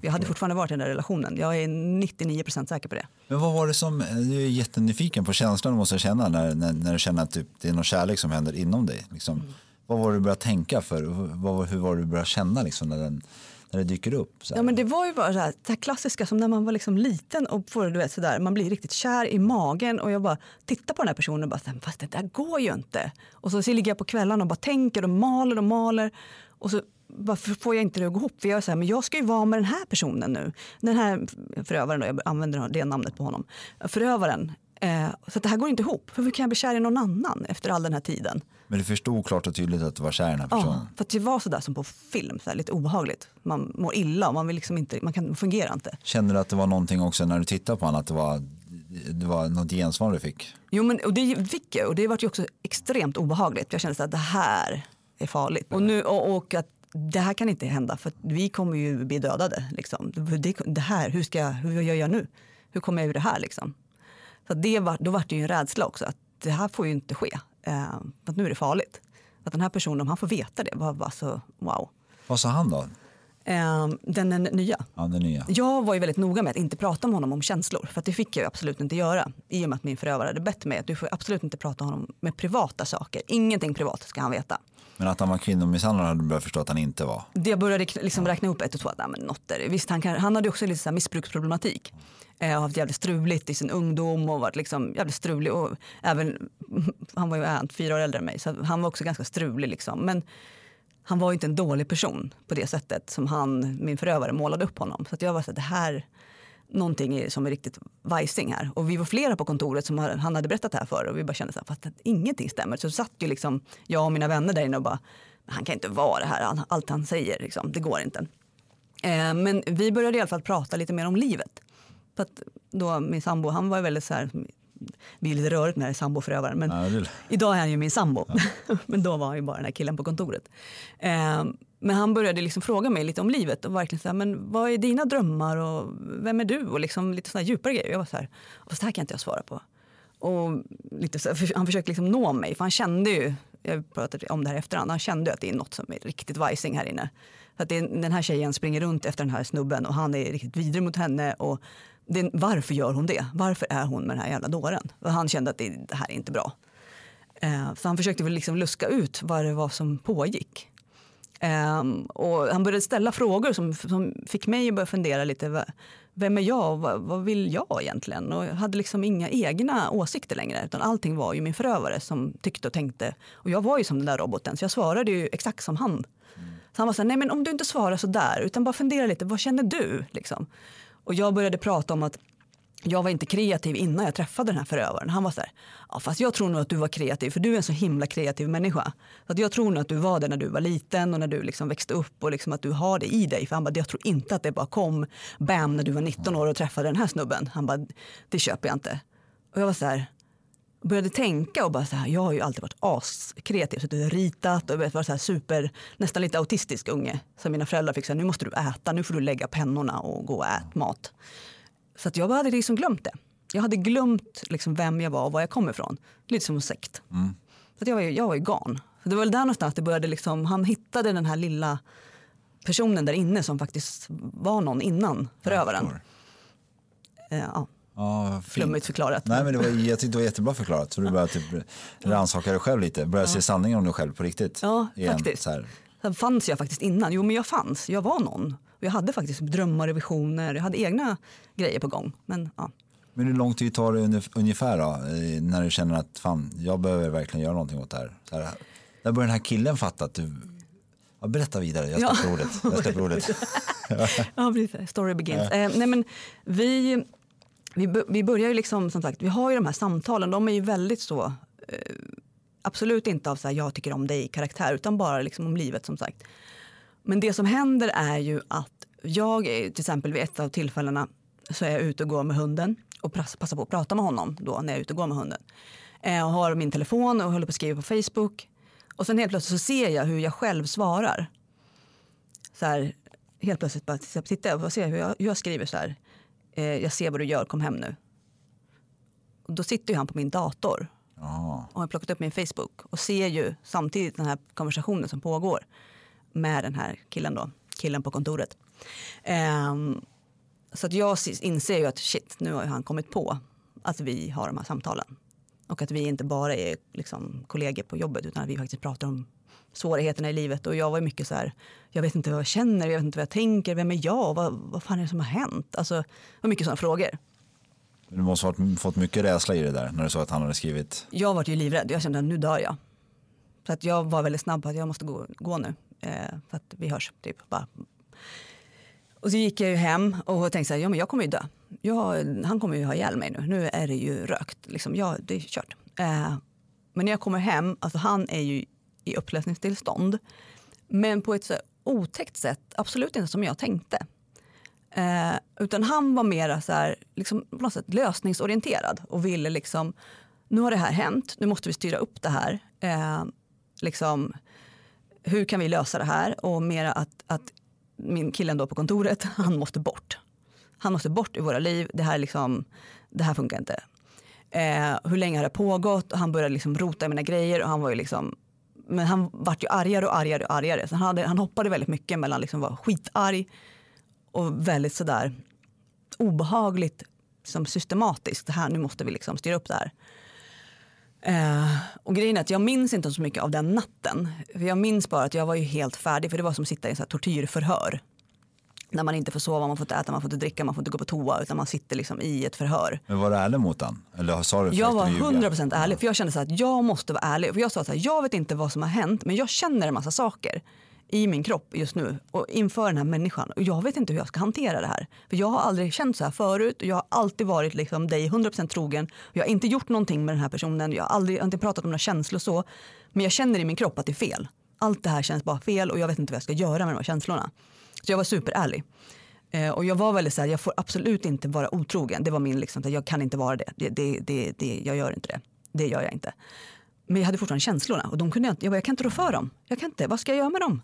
Jag hade fortfarande varit i den där relationen. Jag är 99% säker på det. Men vad var det som, du är jättenyfiken på känslan du måste känna när, när, när du känner att typ, det är någon kärlek som händer inom dig. Liksom. Mm. Vad var det du började tänka för? Vad, hur var det du började känna liksom, när, den, när det dyker upp? Ja, men det var ju bara så här, det här klassiska som när man var liksom liten och får, du vet, så där, man blir riktigt kär i magen och jag bara tittar på den här personen och bara, fast det där går ju inte. Och så, så ligger jag på kvällarna och bara tänker och maler och maler och så varför får jag inte det att gå ihop? För jag är så här, men jag ska ju vara med den här personen nu. Den här förövaren, då, jag använder det namnet på honom. Förövaren. Eh, så det här går inte ihop. För hur kan jag bli kär i någon annan efter all den här tiden? Men du förstod klart och tydligt att du var kär i den här personen? Ja, för att det var så där som på film, så lite obehagligt. Man mår illa och man vill liksom inte, man kan, fungerar inte. Kände du att det var någonting också när du tittade på honom, att det var, det var något gensvar du fick? Jo, men och det fick jag och det var ju också extremt obehagligt. Jag kände att det här är farligt. Och, nu, och, och att det här kan inte hända för vi kommer ju bli dödade. Liksom. Det, det här, hur, ska jag, hur gör jag nu? Hur kommer jag ur det här? Liksom? Så det var, då var det ju en rädsla också att det här får ju inte ske. Eh, att nu är det farligt. Att den här personen, om han får veta det, var bara så wow. Vad sa han då? Eh, den, den nya. Ja, den nya. Jag var ju väldigt noga med att inte prata med honom om känslor. För det fick jag absolut inte göra. I och med att min förövare hade bett mig att du får absolut inte prata med honom med privata saker. Ingenting privat ska han veta. Men att han var kvinnomisshandlare hade du börjat förstå att han inte var? Det jag började liksom räkna upp ett och två. att, Nej, men något är det. Visst, han, kan, han hade också lite så här missbruksproblematik. Eh, och haft jävligt struligt i sin ungdom och varit liksom jävligt strulig. Och även, han var ju äh, fyra år äldre än mig så han var också ganska strulig. Liksom. Men han var ju inte en dålig person på det sättet som han, min förövare målade upp honom. Så att jag var så här, det här, någonting är, som är riktigt vajsing här. Och vi var flera på kontoret som han hade berättat det här för och vi bara kände så här, fast att ingenting stämmer. Så satt ju liksom jag och mina vänner där inne och bara, "Men han kan inte vara det här, allt han säger, liksom, det går inte. Eh, men vi började i alla fall prata lite mer om livet. För att då min sambo, han var väldigt så här, vi är lite rörigt med samboförövaren. Men Ja, det- Idag är han ju min sambo, men då var han ju bara den här killen på kontoret. Eh, men han började liksom fråga mig lite om livet och verkligen så här, men vad är dina drömmar och vem är du? Och liksom lite sådana djupare grejer. Jag var så här, fast det här kan inte jag svara på. Och lite så, här, han försökte liksom nå mig, för han kände ju, jag pratade om det här efterhand, han kände ju att det är något som är riktigt vajsing här inne. Att det är, den här tjejen springer runt efter den här snubben och han är riktigt vidrig mot henne och det, varför gör hon det? Varför är hon med den här jävla dåren? Och han kände att det, det här är inte bra. Eh, så han försökte väl liksom luska ut vad det var som pågick. Um, och han började ställa frågor som, som fick mig att börja fundera lite. Vem är jag? Vad, vad vill jag egentligen? Och jag hade liksom inga egna åsikter längre. Utan allting var ju min förövare som tyckte och tänkte. Och jag var ju som den där roboten, så jag svarade ju exakt som han. Mm. Så han var så här, nej men om du inte svarar så där, utan bara fundera lite, vad känner du? Liksom. Och jag började prata om att jag var inte kreativ innan jag träffade den här förövaren. Han var så här, ja, fast jag tror nog att du var kreativ för du är en så himla kreativ människa. Så att jag tror nog att du var det när du var liten och när du liksom växte upp och liksom att du har det i dig. För han bara, jag tror inte att det bara kom bam när du var 19 år och träffade den här snubben. Han bara, det köper jag inte. Och jag var så här, började tänka och bara så här, jag har ju alltid varit askreativ. Så jag har ritat och varit så här super, nästan lite autistisk unge. Så mina föräldrar fick säga, nu måste du äta, nu får du lägga pennorna och gå och ät mat. Så att jag hade liksom glömt det. Jag hade glömt liksom vem jag var och var jag kom ifrån. Lite som en sekt. Mm. Så att jag, var jag var ju garn. Så det var väl där någonstans det började liksom, han hittade den här lilla personen där inne som faktiskt var någon innan förövaren. Eh, ja. Ja, Flummigt förklarat. Nej, men det var, jag tyckte det var jättebra förklarat. Så du började typ rannsaka dig själv lite. Började ja. se sanningen om dig själv på riktigt. Ja, igen, faktiskt. Så här. Sen fanns jag faktiskt innan. Jo, men jag fanns. Jag var någon. Jag hade faktiskt drömmar och visioner. Jag hade egna grejer på gång. Men, ja. men hur lång tid tar det ungefär då? När du känner att fan, jag behöver verkligen göra någonting åt det här. Där börjar den här killen fatta att du Ja, berätta vidare, jag släpper ja. ordet. Jag släpper ordet. ja, precis. Story begins. Ja. Eh, nej, men vi, vi, vi börjar ju liksom, som sagt, vi har ju de här samtalen, de är ju väldigt så, eh, absolut inte av så här, jag tycker om dig karaktär, utan bara liksom om livet som sagt. Men det som händer är ju att jag, till exempel vid ett av tillfällena, så är jag ute och går med hunden och passar på att prata med honom då när jag är ute och går med hunden. Jag eh, har min telefon och håller på att skriva på Facebook. Och sen helt plötsligt så ser jag hur jag själv svarar. Så här, helt plötsligt bara titta och se hur jag, hur jag skriver så här. Eh, jag ser vad du gör, kom hem nu. Och då sitter han på min dator oh. och har plockat upp min Facebook och ser ju samtidigt den här konversationen som pågår med den här killen då, killen på kontoret. Um, så att jag inser ju att shit, nu har han kommit på att vi har de här samtalen. Och att vi inte bara är liksom kollegor på jobbet utan att vi faktiskt pratar om svårigheterna i livet. Och jag var mycket så här, jag vet inte vad jag känner, jag vet inte vad jag tänker, vem är jag, vad, vad fan är det som har hänt? Alltså, det var mycket sådana frågor. Du måste ha fått mycket rädsla i det där när du sa att han hade skrivit? Jag var ju livrädd, jag kände att nu dör jag. Så att jag var väldigt snabb på att jag måste gå, gå nu. Eh, för att vi hörs. Typ, bara. Och så gick jag ju hem och tänkte så här, ja men jag kommer ju dö. Jag, han kommer ju ha ihjäl mig nu. Nu är det ju rökt. Liksom, ja, det är kört. Eh, men när jag kommer hem, alltså han är ju i upplösningstillstånd. Men på ett så otäckt sätt, absolut inte som jag tänkte. Eh, utan han var mer så här, liksom, på något sätt lösningsorienterad och ville liksom, nu har det här hänt, nu måste vi styra upp det här. Eh, liksom, hur kan vi lösa det här? Och mera att, att min kille då på kontoret, han måste bort. Han måste bort ur våra liv. Det här, liksom, det här funkar inte. Eh, hur länge har det pågått? Och han började liksom rota i mina grejer. Och han var ju liksom, men han vart ju argare och argare och argare. Så han, hade, han hoppade väldigt mycket mellan liksom var skitarg och väldigt sådär obehagligt som systematiskt. Det här, nu måste vi liksom styra upp det här. Eh, och grejen är att jag minns inte så mycket av den natten. För jag minns bara att jag var ju helt färdig för det var som att sitta i en tortyrförhör. När man inte får sova, man får inte äta, man får inte dricka, man får inte gå på toa utan man sitter liksom i ett förhör. Men var du ärlig mot den? Eller sa du jag var 100% ärlig för jag kände så att jag måste vara ärlig. För jag sa här, jag vet inte vad som har hänt men jag känner en massa saker i min kropp just nu och inför den här människan. Och jag vet inte hur jag ska hantera det här. För jag har aldrig känt så här förut och jag har alltid varit liksom dig 100% trogen. Jag har inte gjort någonting med den här personen, jag har aldrig inte pratat om några känslor så. Men jag känner i min kropp att det är fel. Allt det här känns bara fel och jag vet inte vad jag ska göra med de här känslorna. Så jag var superärlig. Eh, och jag var väldigt så här, jag får absolut inte vara otrogen. Det var min liksom, jag kan inte vara det. Det, det, det, det. Jag gör inte det. Det gör jag inte. Men jag hade fortfarande känslorna och de kunde jag, inte, jag, bara, jag kan inte rå för dem. Jag kan inte, vad ska jag göra med dem?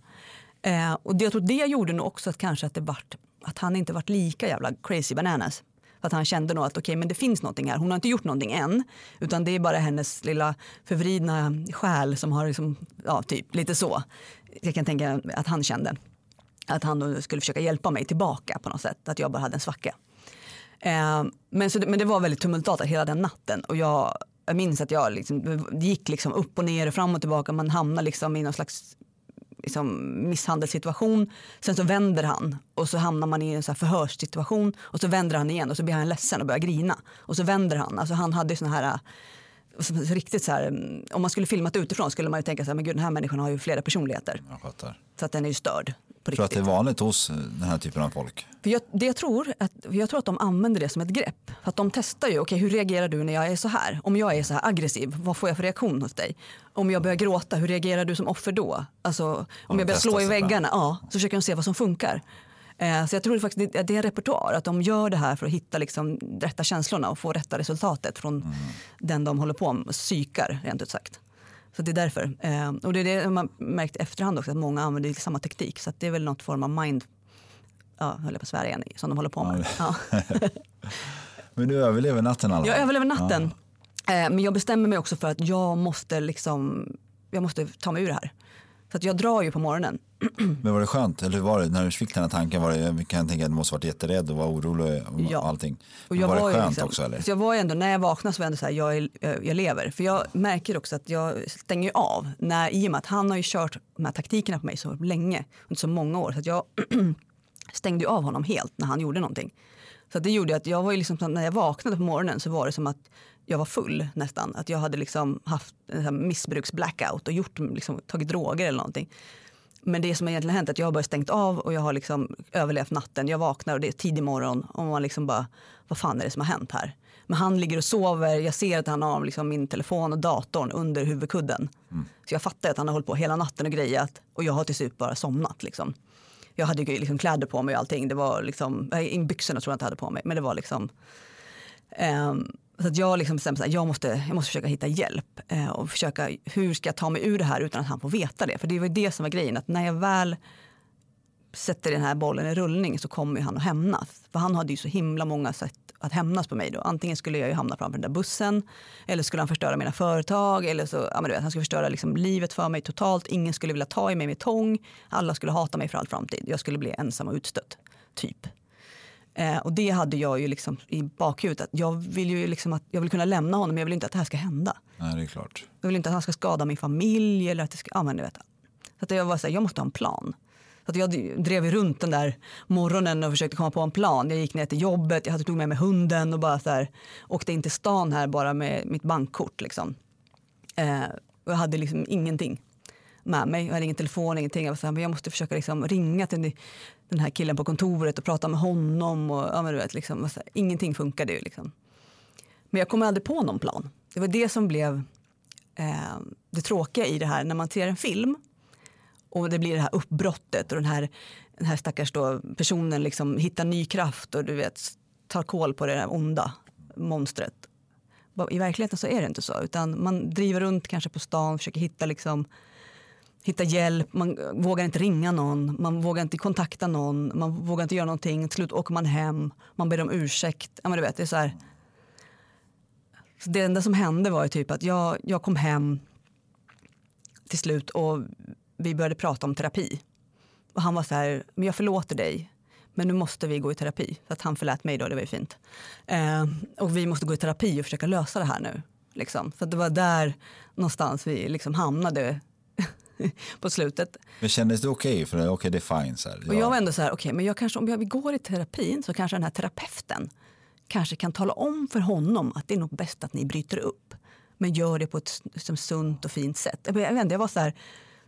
Eh, och det, jag tror det gjorde nog också att kanske att det vart, att han inte vart lika jävla crazy bananas. För att han kände nog att okej, okay, men det finns någonting här. Hon har inte gjort någonting än, utan det är bara hennes lilla förvridna själ som har liksom, ja, typ lite så. Jag kan tänka att han kände att han skulle försöka hjälpa mig tillbaka på något sätt, att jag bara hade en svacka. Eh, men, så, men det var väldigt tumultartat hela den natten och jag, jag minns att jag liksom, det gick liksom upp och ner och fram och tillbaka. Man hamnar liksom i någon slags liksom, misshandelssituation. Sen så vänder han och så hamnar man i en så förhörssituation och så vänder han igen och så blir han ledsen och börjar grina. Och så vänder han. Alltså han hade såna här så- så riktigt så här, mm, om man skulle filmat utifrån skulle man ju tänka så här, men gud den här människan har ju flera personligheter. Så att den är ju störd tror att det är vanligt hos eh, den här typen av folk. För jag, det jag, tror att, jag tror att de använder det som ett grepp. För att de testar ju, okej hur reagerar du när jag är så här? Om jag är så här aggressiv, vad får jag för reaktion hos dig? Om jag börjar gråta, hur reagerar du som offer då? Alltså om de jag börjar slå i väggarna, ja, så försöker de se vad som funkar. Eh, så jag tror faktiskt det, det är en repertoar, att de gör det här för att hitta liksom rätta känslorna och få rätta resultatet från Mm. den de håller på med, psykar rent ut sagt. Så det är därför. Eh, och det är det man märkt efterhand också, att många använder samma teknik. Så det är väl något form av mind ja, höll jag på att svära igen, som de håller på med. Ja. Men du överlever natten i alla Jag överlever natten. Eh, Men jag bestämmer mig också för att jag måste, liksom, jag måste ta mig ur det här. Så att jag drar ju på morgonen. Men var det skönt? Eller hur var det när du fick den här tanken? Var det, jag kan tänka att du måste varit jätterädd och var orolig och Ja. allting. Och jag var det ju skönt liksom- också eller? Så jag var ändå, när jag vaknade så var jag ändå så här, jag, är, jag lever. För jag märker också att jag stänger av. När, I och med att han har ju kört de här taktikerna på mig så länge, under så många år. Så att jag stängde av honom helt när han gjorde någonting. Så det gjorde att jag var liksom, när jag vaknade på morgonen så var det som att jag var full nästan. Att jag hade liksom haft en missbruksblackout och gjort, liksom, tagit droger eller någonting. Men det som egentligen hänt är att jag har bara stängt av och jag har liksom överlevt natten. Jag vaknar och det är tidig morgon och man liksom bara, vad fan är det som har hänt här? Men han ligger och sover, jag ser att han har liksom min telefon och datorn under huvudkudden. Så jag fattar att han har hållit på hela natten och grejat och jag har till slut bara somnat. Liksom. Jag hade ju liksom kläder på mig och allting. Det var liksom, byxorna tror jag inte jag hade på mig, men det var liksom Ehm, så att jag liksom bestämde att jag måste, jag måste försöka hitta hjälp eh, och försöka hur ska jag ta mig ur det här utan att han får veta det. För det var ju det som var grejen att när jag väl sätter den här bollen i rullning så kommer ju han att hämnas. För han hade ju så himla många sätt att hämnas på mig då. Antingen skulle jag ju hamna framför den där bussen eller skulle han förstöra mina företag eller så, ja men du vet, han skulle förstöra liksom livet för mig totalt. Ingen skulle vilja ta i mig med tång. Alla skulle hata mig för all framtid. Jag skulle bli ensam och utstött, typ. Eh, och det hade jag ju liksom i bakhuvudet. Jag vill ju liksom att jag vill kunna lämna honom men jag vill inte att det här ska hända. Nej, det är klart. Jag vill inte att han ska skada min familj eller att det ska, ja men du vet. Så att jag var så här, jag måste ha en plan. Så att jag drev runt den där morgonen och försökte komma på en plan. Jag gick ner till jobbet, jag hade tog med mig hunden och bara så här, åkte in till stan här bara med mitt bankkort. Liksom. Eh, och jag hade liksom ingenting med mig. Jag hade ingen telefon, ingenting. Jag var så här, men jag måste försöka liksom ringa till den här killen på kontoret och prata med honom. Och, ja, men du vet, liksom, och så här, ingenting funkade ju. Liksom. Men jag kom aldrig på någon plan. Det var det som blev eh, det tråkiga i det här. När man ser en film och det blir det här uppbrottet och den här, den här stackars då personen liksom hittar ny kraft och du vet tar koll på det där onda monstret. I verkligheten så är det inte så utan man driver runt kanske på stan och försöker hitta liksom hitta hjälp, man vågar inte ringa någon, man vågar inte kontakta någon, man vågar inte göra någonting. Till slut åker man hem, man ber om ursäkt. Ja, men du vet, det, är så här. Så det enda som hände var ju typ att jag, jag kom hem till slut och vi började prata om terapi. Och han var så här, men jag förlåter dig, men nu måste vi gå i terapi. Så att han förlät mig då, det var ju fint. Eh, och vi måste gå i terapi och försöka lösa det här nu. Liksom. Så det var där någonstans vi liksom hamnade på slutet. Men kändes det okej? För okej, okay, det är fine. Så här. Och jag var ändå så här, okej, okay, men jag kanske, om jag går i terapin så kanske den här terapeuten kanske kan tala om för honom att det är nog bäst att ni bryter upp. Men gör det på ett som sunt och fint sätt. Jag, vet inte, jag var så här,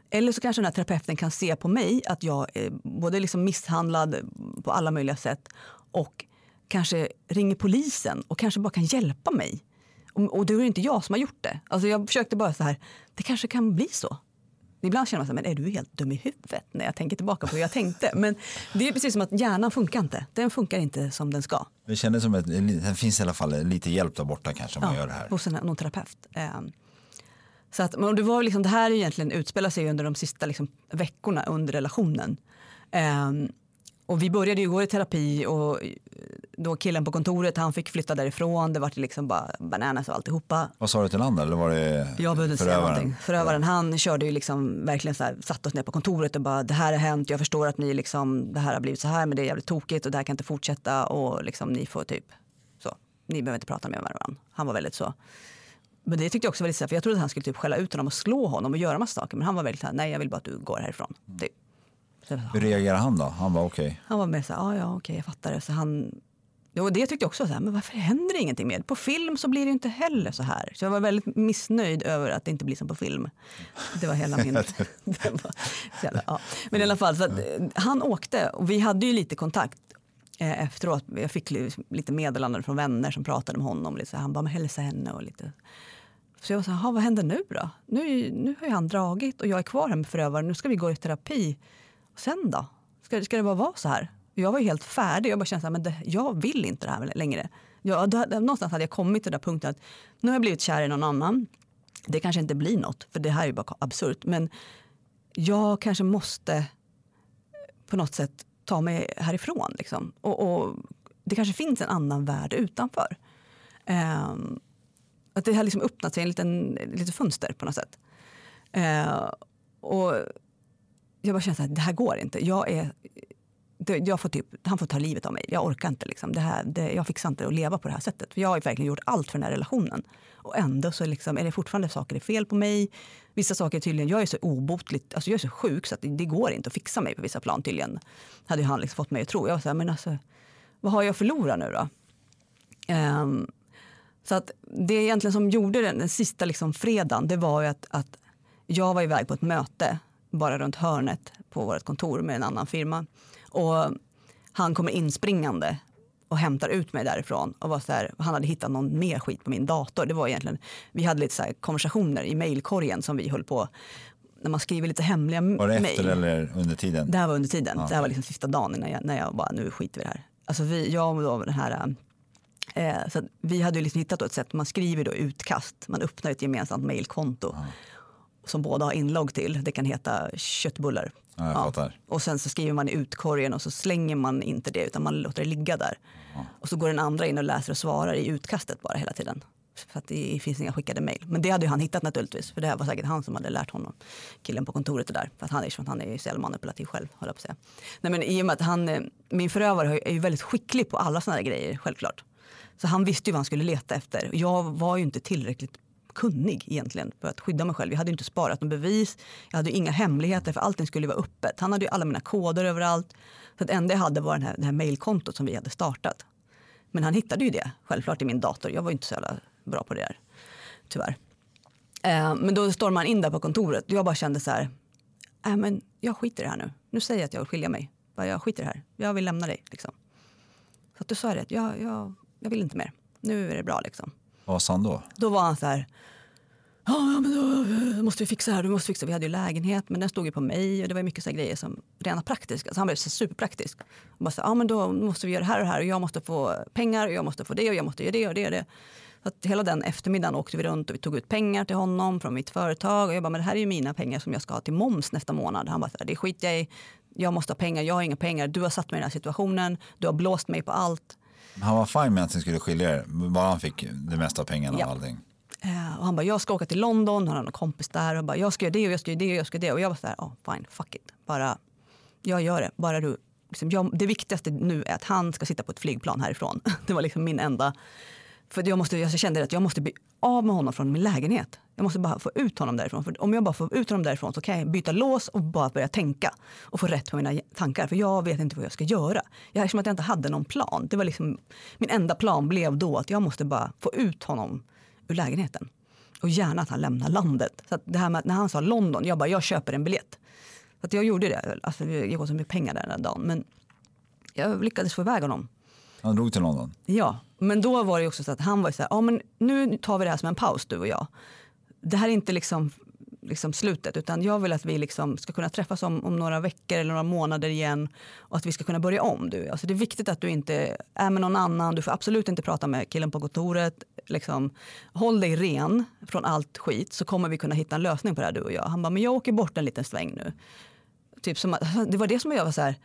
eller så kanske den här terapeuten kan se på mig att jag är både liksom misshandlad på alla möjliga sätt och kanske ringer polisen och kanske bara kan hjälpa mig. Och, och det är inte jag som har gjort det. Alltså jag försökte bara så här, det kanske kan bli så. Ibland känner man så här, men är du helt dum i huvudet när jag tänker tillbaka på hur jag tänkte? Men det är precis som att hjärnan funkar inte. Den funkar inte som den ska. Det kändes som att det finns i alla fall lite hjälp där borta kanske om ja, man gör det här. Hos en, någon terapeut. Så att, men det, var liksom, det här egentligen utspelar sig under de sista liksom, veckorna under relationen. Um, och vi började ju gå i terapi och då killen på kontoret han fick flytta därifrån. Det var liksom bara bananas och alltihopa. Vad sa du till honom eller var det Jag behövde inte säga någonting. Förövaren han körde ju liksom verkligen så här, satt oss ner på kontoret och bara det här har hänt. Jag förstår att ni liksom, det här har blivit så här men det är jävligt tokigt och det här kan inte fortsätta och liksom ni får typ ni behöver inte prata med varandra. Han var väldigt så. Men det tyckte jag också var lite så här, för jag trodde att han skulle typ skälla ut honom och slå honom och göra massa saker. Men han var väldigt så här, nej jag vill bara att du går härifrån. Typ. Så Hur reagerade han då? Han var okej. han var mer så här, ja ja okej jag fattar det. Så han, och det tyckte jag också, så här, men varför händer ingenting med? På film så blir det inte heller så här. Så jag var väldigt missnöjd över att det inte blir som på film. Det var hela min... det var, så jävla, ja. Men i alla fall, att, eh, han åkte och vi hade ju lite kontakt eh, efteråt. Jag fick li- lite meddelanden från vänner som pratade med honom. Lite så här, han bara, men hälsa henne och lite. Så jag var så här, "Jaha, vad händer nu då? Nu, nu har ju han dragit och jag är kvar här med förövaren. Nu ska vi gå i terapi. Sen då? Ska, ska det bara vara så här? Jag var ju helt färdig. Jag bara kände så här, men det, jag vill inte det här längre. Jag, då, då, någonstans hade jag kommit till den där punkten att nu har jag blivit kär i någon annan. Det kanske inte blir något, för det här är ju bara absurt. Men jag kanske måste på något sätt ta mig härifrån. Liksom. Och, och det kanske finns en annan värld utanför. Ehm, att det har liksom öppnat sig en liten, lite fönster på något sätt. Eh, och jag bara kände att det här går inte. Jag är, det, jag får typ, han får ta livet av mig. Jag orkar inte. Liksom. Det här, det, jag fixar inte att leva på det här sättet. För jag har verkligen gjort allt för den här relationen. Och ändå så liksom, är det fortfarande saker är fel på mig. Vissa saker tydligen, jag är så obotligt, alltså jag är så sjuk så att det, det går inte att fixa mig på vissa plan tydligen. Hade han liksom fått mig att tro. Jag var så här, men alltså, vad har jag att förlora nu då? Um, så att det egentligen som gjorde den, den sista liksom fredagen, det var ju att, att jag var iväg på ett möte bara runt hörnet på vårt kontor med en annan firma. Och han kommer inspringande och hämtar ut mig därifrån. Och var så här, han hade hittat någon mer skit på min dator. Det var egentligen, vi hade lite så konversationer i mejlkorgen som vi höll på när man skriver lite hemliga Var det mejl. efter eller under tiden? Det här var under tiden. Ja, Det här var liksom sista dagen innan jag, när jag bara, nu skiter vi det här. Alltså vi, jag och då den här, eh, så vi hade ju liksom hittat ett sätt, man skriver då utkast, man öppnar ett gemensamt mejlkonto som båda har inlogg till. Det kan heta köttbullar. Ja, fattar. Och sen så skriver man i utkorgen och så slänger man inte det utan man låter det ligga där. Och så går den andra in och läser och svarar i utkastet bara hela tiden. För att det finns inga skickade mejl. Men det hade ju han hittat naturligtvis. För det här var säkert han som hade lärt honom, killen på kontoret där. För att han är, att han är så jävla manipulativ själv, höll jag på att säga. Nej men i och med att han, eh, min förövare är ju väldigt skicklig på alla såna här grejer, självklart. Så han visste ju vad han skulle leta efter. Jag var ju inte tillräckligt kunnig egentligen för att skydda mig själv. Jag hade inte sparat någon bevis, jag hade inga hemligheter för allting skulle vara öppet. Han hade ju alla mina koder överallt. Så att enda jag hade var den här, det här mejlkontot som vi hade startat. Men han hittade ju det självklart i min dator. Jag var ju inte så jävla bra på det där, tyvärr. Eh, men då stormade han in där på kontoret och jag bara kände så här, äh, men jag skiter i det här nu. Nu säger jag att jag vill skilja mig. Bara, Jag skiter i det här, jag vill lämna dig. Liksom. Så att då sa jag det, jag, jag, jag vill inte mer. Nu är det bra liksom. Vad sa han då? Då var han så här, ja men då eh, måste vi fixa det här, då måste vi fixa. Vi hade ju lägenhet men den stod ju på mig och det var mycket så här grejer som rena praktiska. Så han blev så superpraktisk. Och bara så här, ja men då måste vi göra det här och det här och jag måste få pengar och jag måste få det och jag måste göra det och det och det. Så att hela den eftermiddagen åkte vi runt och vi tog ut pengar till honom från mitt företag. Och jag bara, men det här är ju mina pengar som jag ska ha till moms nästa månad. Han bara, så här, det skiter jag i. Jag måste ha pengar, jag har inga pengar. Du har satt mig i den här situationen. Du har blåst mig på allt. Han var fine med att ni skulle skilja er, bara han fick det mesta av pengarna Ja. och allting. Eh, och han bara, jag ska åka till London, han har en kompis där. Och bara, jag ska göra det och jag ska göra det och jag ska göra det. Och jag var så här, oh, fine, fuck it. Bara, jag gör det. Bara du. Liksom, jag, det viktigaste nu är att han ska sitta på ett flygplan härifrån. Det var liksom min enda... För jag, måste, jag kände att jag måste bli av med honom från min lägenhet. Jag måste bara få ut honom därifrån. För om jag bara får ut honom därifrån så kan jag byta lås och bara börja tänka. Och få rätt på mina tankar. För jag vet inte vad jag ska göra. Jag är som att jag inte hade någon plan. Det var liksom, min enda plan blev då att jag måste bara få ut honom ur lägenheten. Och gärna att han lämnar landet. Så det här med, när han sa London, jag bara, jag köper en biljett. Så att jag gjorde det. Alltså, det gick åt så mycket pengar där den här dagen. Men jag lyckades få iväg honom. Han drog till London. Ja, men då var det också så att han var så här, ja men nu tar vi det här som en paus du och jag. Det här är inte liksom, liksom slutet utan jag vill att vi liksom ska kunna träffas om, om några veckor eller några månader igen och att vi ska kunna börja om. Du. Alltså det är viktigt att du inte är med någon annan, du får absolut inte prata med killen på kontoret. Liksom, håll dig ren från allt skit så kommer vi kunna hitta en lösning på det här du och jag. Han bara, men jag åker bort en liten sväng nu. Typ som att, det var det som jag var så här,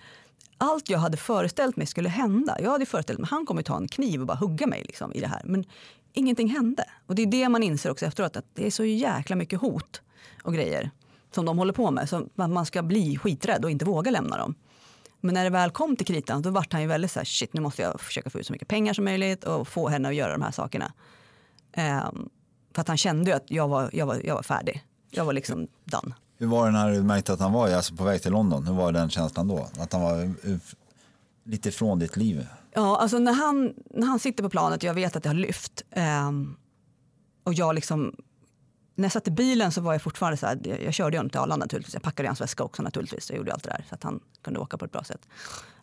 allt jag hade föreställt mig skulle hända. Jag hade föreställt mig han kommer ta en kniv och bara hugga mig liksom, i det här. Men ingenting hände. Och det är det man inser också efteråt att det är så jäkla mycket hot och grejer som de håller på med. Så att man ska bli skiträdd och inte våga lämna dem. Men när det väl kom till kritan då vart han ju väldigt så här, shit nu måste jag försöka få ut så mycket pengar som möjligt och få henne att göra de här sakerna. Um, för att han kände ju att jag var, jag var, jag var färdig. Jag var liksom done. Hur var det när du märkte att han var alltså på väg till London? Hur var den känslan då? Att han var eh, lite från ditt liv? Ja, alltså när han, när han sitter på planet och jag vet att det har lyft eh, och jag liksom när jag satt i bilen så var jag fortfarande så här, jag körde honom till Arlanda naturligtvis. Jag packade hans väska också naturligtvis. Jag gjorde allt det där så att han kunde åka på ett bra sätt.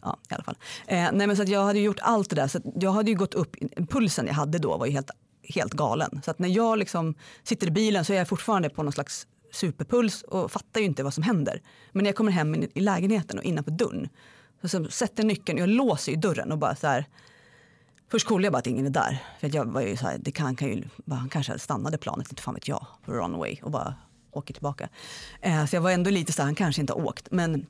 Ja, i alla fall. Eh, nej, men så att jag hade gjort allt det där. Så jag hade ju gått upp, pulsen jag hade då var ju helt, helt galen. Så att när jag liksom sitter i bilen så är jag fortfarande på någon slags superpuls och fattar ju inte vad som händer. Men när jag kommer hem i, lägenheten och innanför dörren så, så sätter nyckeln, jag låser ju dörren och bara så här Först kollade jag bara att ingen är där. För jag var ju så här, det kan, kan ju, han kanske stannade planet, inte fan vet jag, på runway och bara åker tillbaka. Eh, så jag var ändå lite så här, han kanske inte har åkt. Men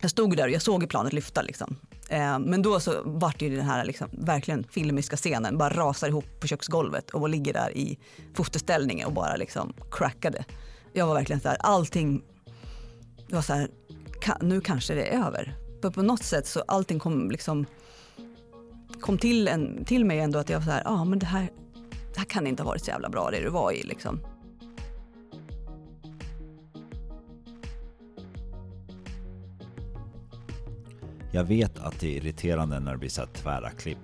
jag stod där och jag såg planet lyfta. Liksom. Eh, men då så vart ju den här liksom, verkligen filmiska scenen, bara rasar ihop på köksgolvet och ligger där i fosterställning och bara liksom crackade. Jag var verkligen så här, allting var så här, nu kanske det är över. För på något sätt så allting kom liksom kom till, en, till mig ändå att jag var så här, ja ah, men det här, det här kan inte ha varit så jävla bra det du var i liksom. Jag vet att det är irriterande när det blir så här tvära klipp.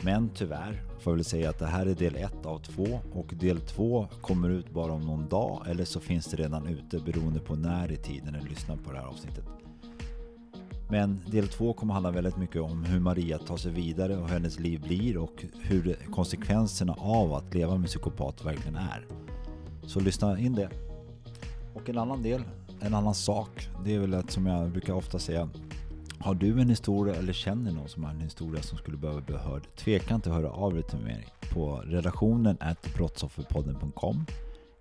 Men tyvärr får jag väl säga att det här är del 1 av 2 och del 2 kommer ut bara om någon dag eller så finns det redan ute beroende på när i tiden du lyssnar på det här avsnittet. Men del två kommer handla väldigt mycket om hur Maria tar sig vidare och hur hennes liv blir och hur konsekvenserna av att leva med psykopat verkligen är. Så lyssna in det. Och en annan del, en annan sak, det är väl att som jag brukar ofta säga har du en historia eller känner någon som har en historia som skulle behöva bli hörd? Tveka inte att höra av dig till mig på redaktionen brottsofferpodden.com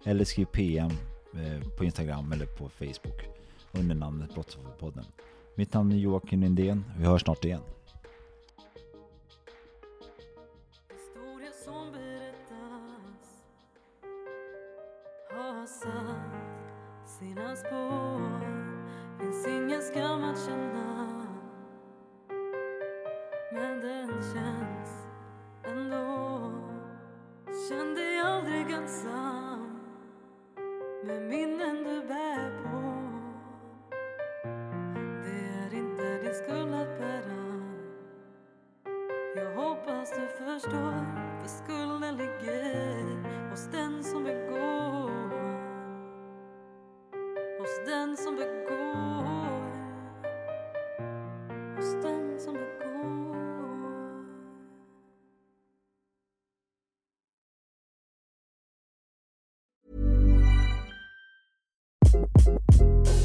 eller skriv PM eh, på Instagram eller på Facebook under namnet Brottsofferpodden. Mitt namn är Joakim Lindén. Vi hörs snart igen. Historia som berättas har satt sina spår Finns ingen skam att känna men den känns ändå. Känn dig aldrig ensam med minnen du bär.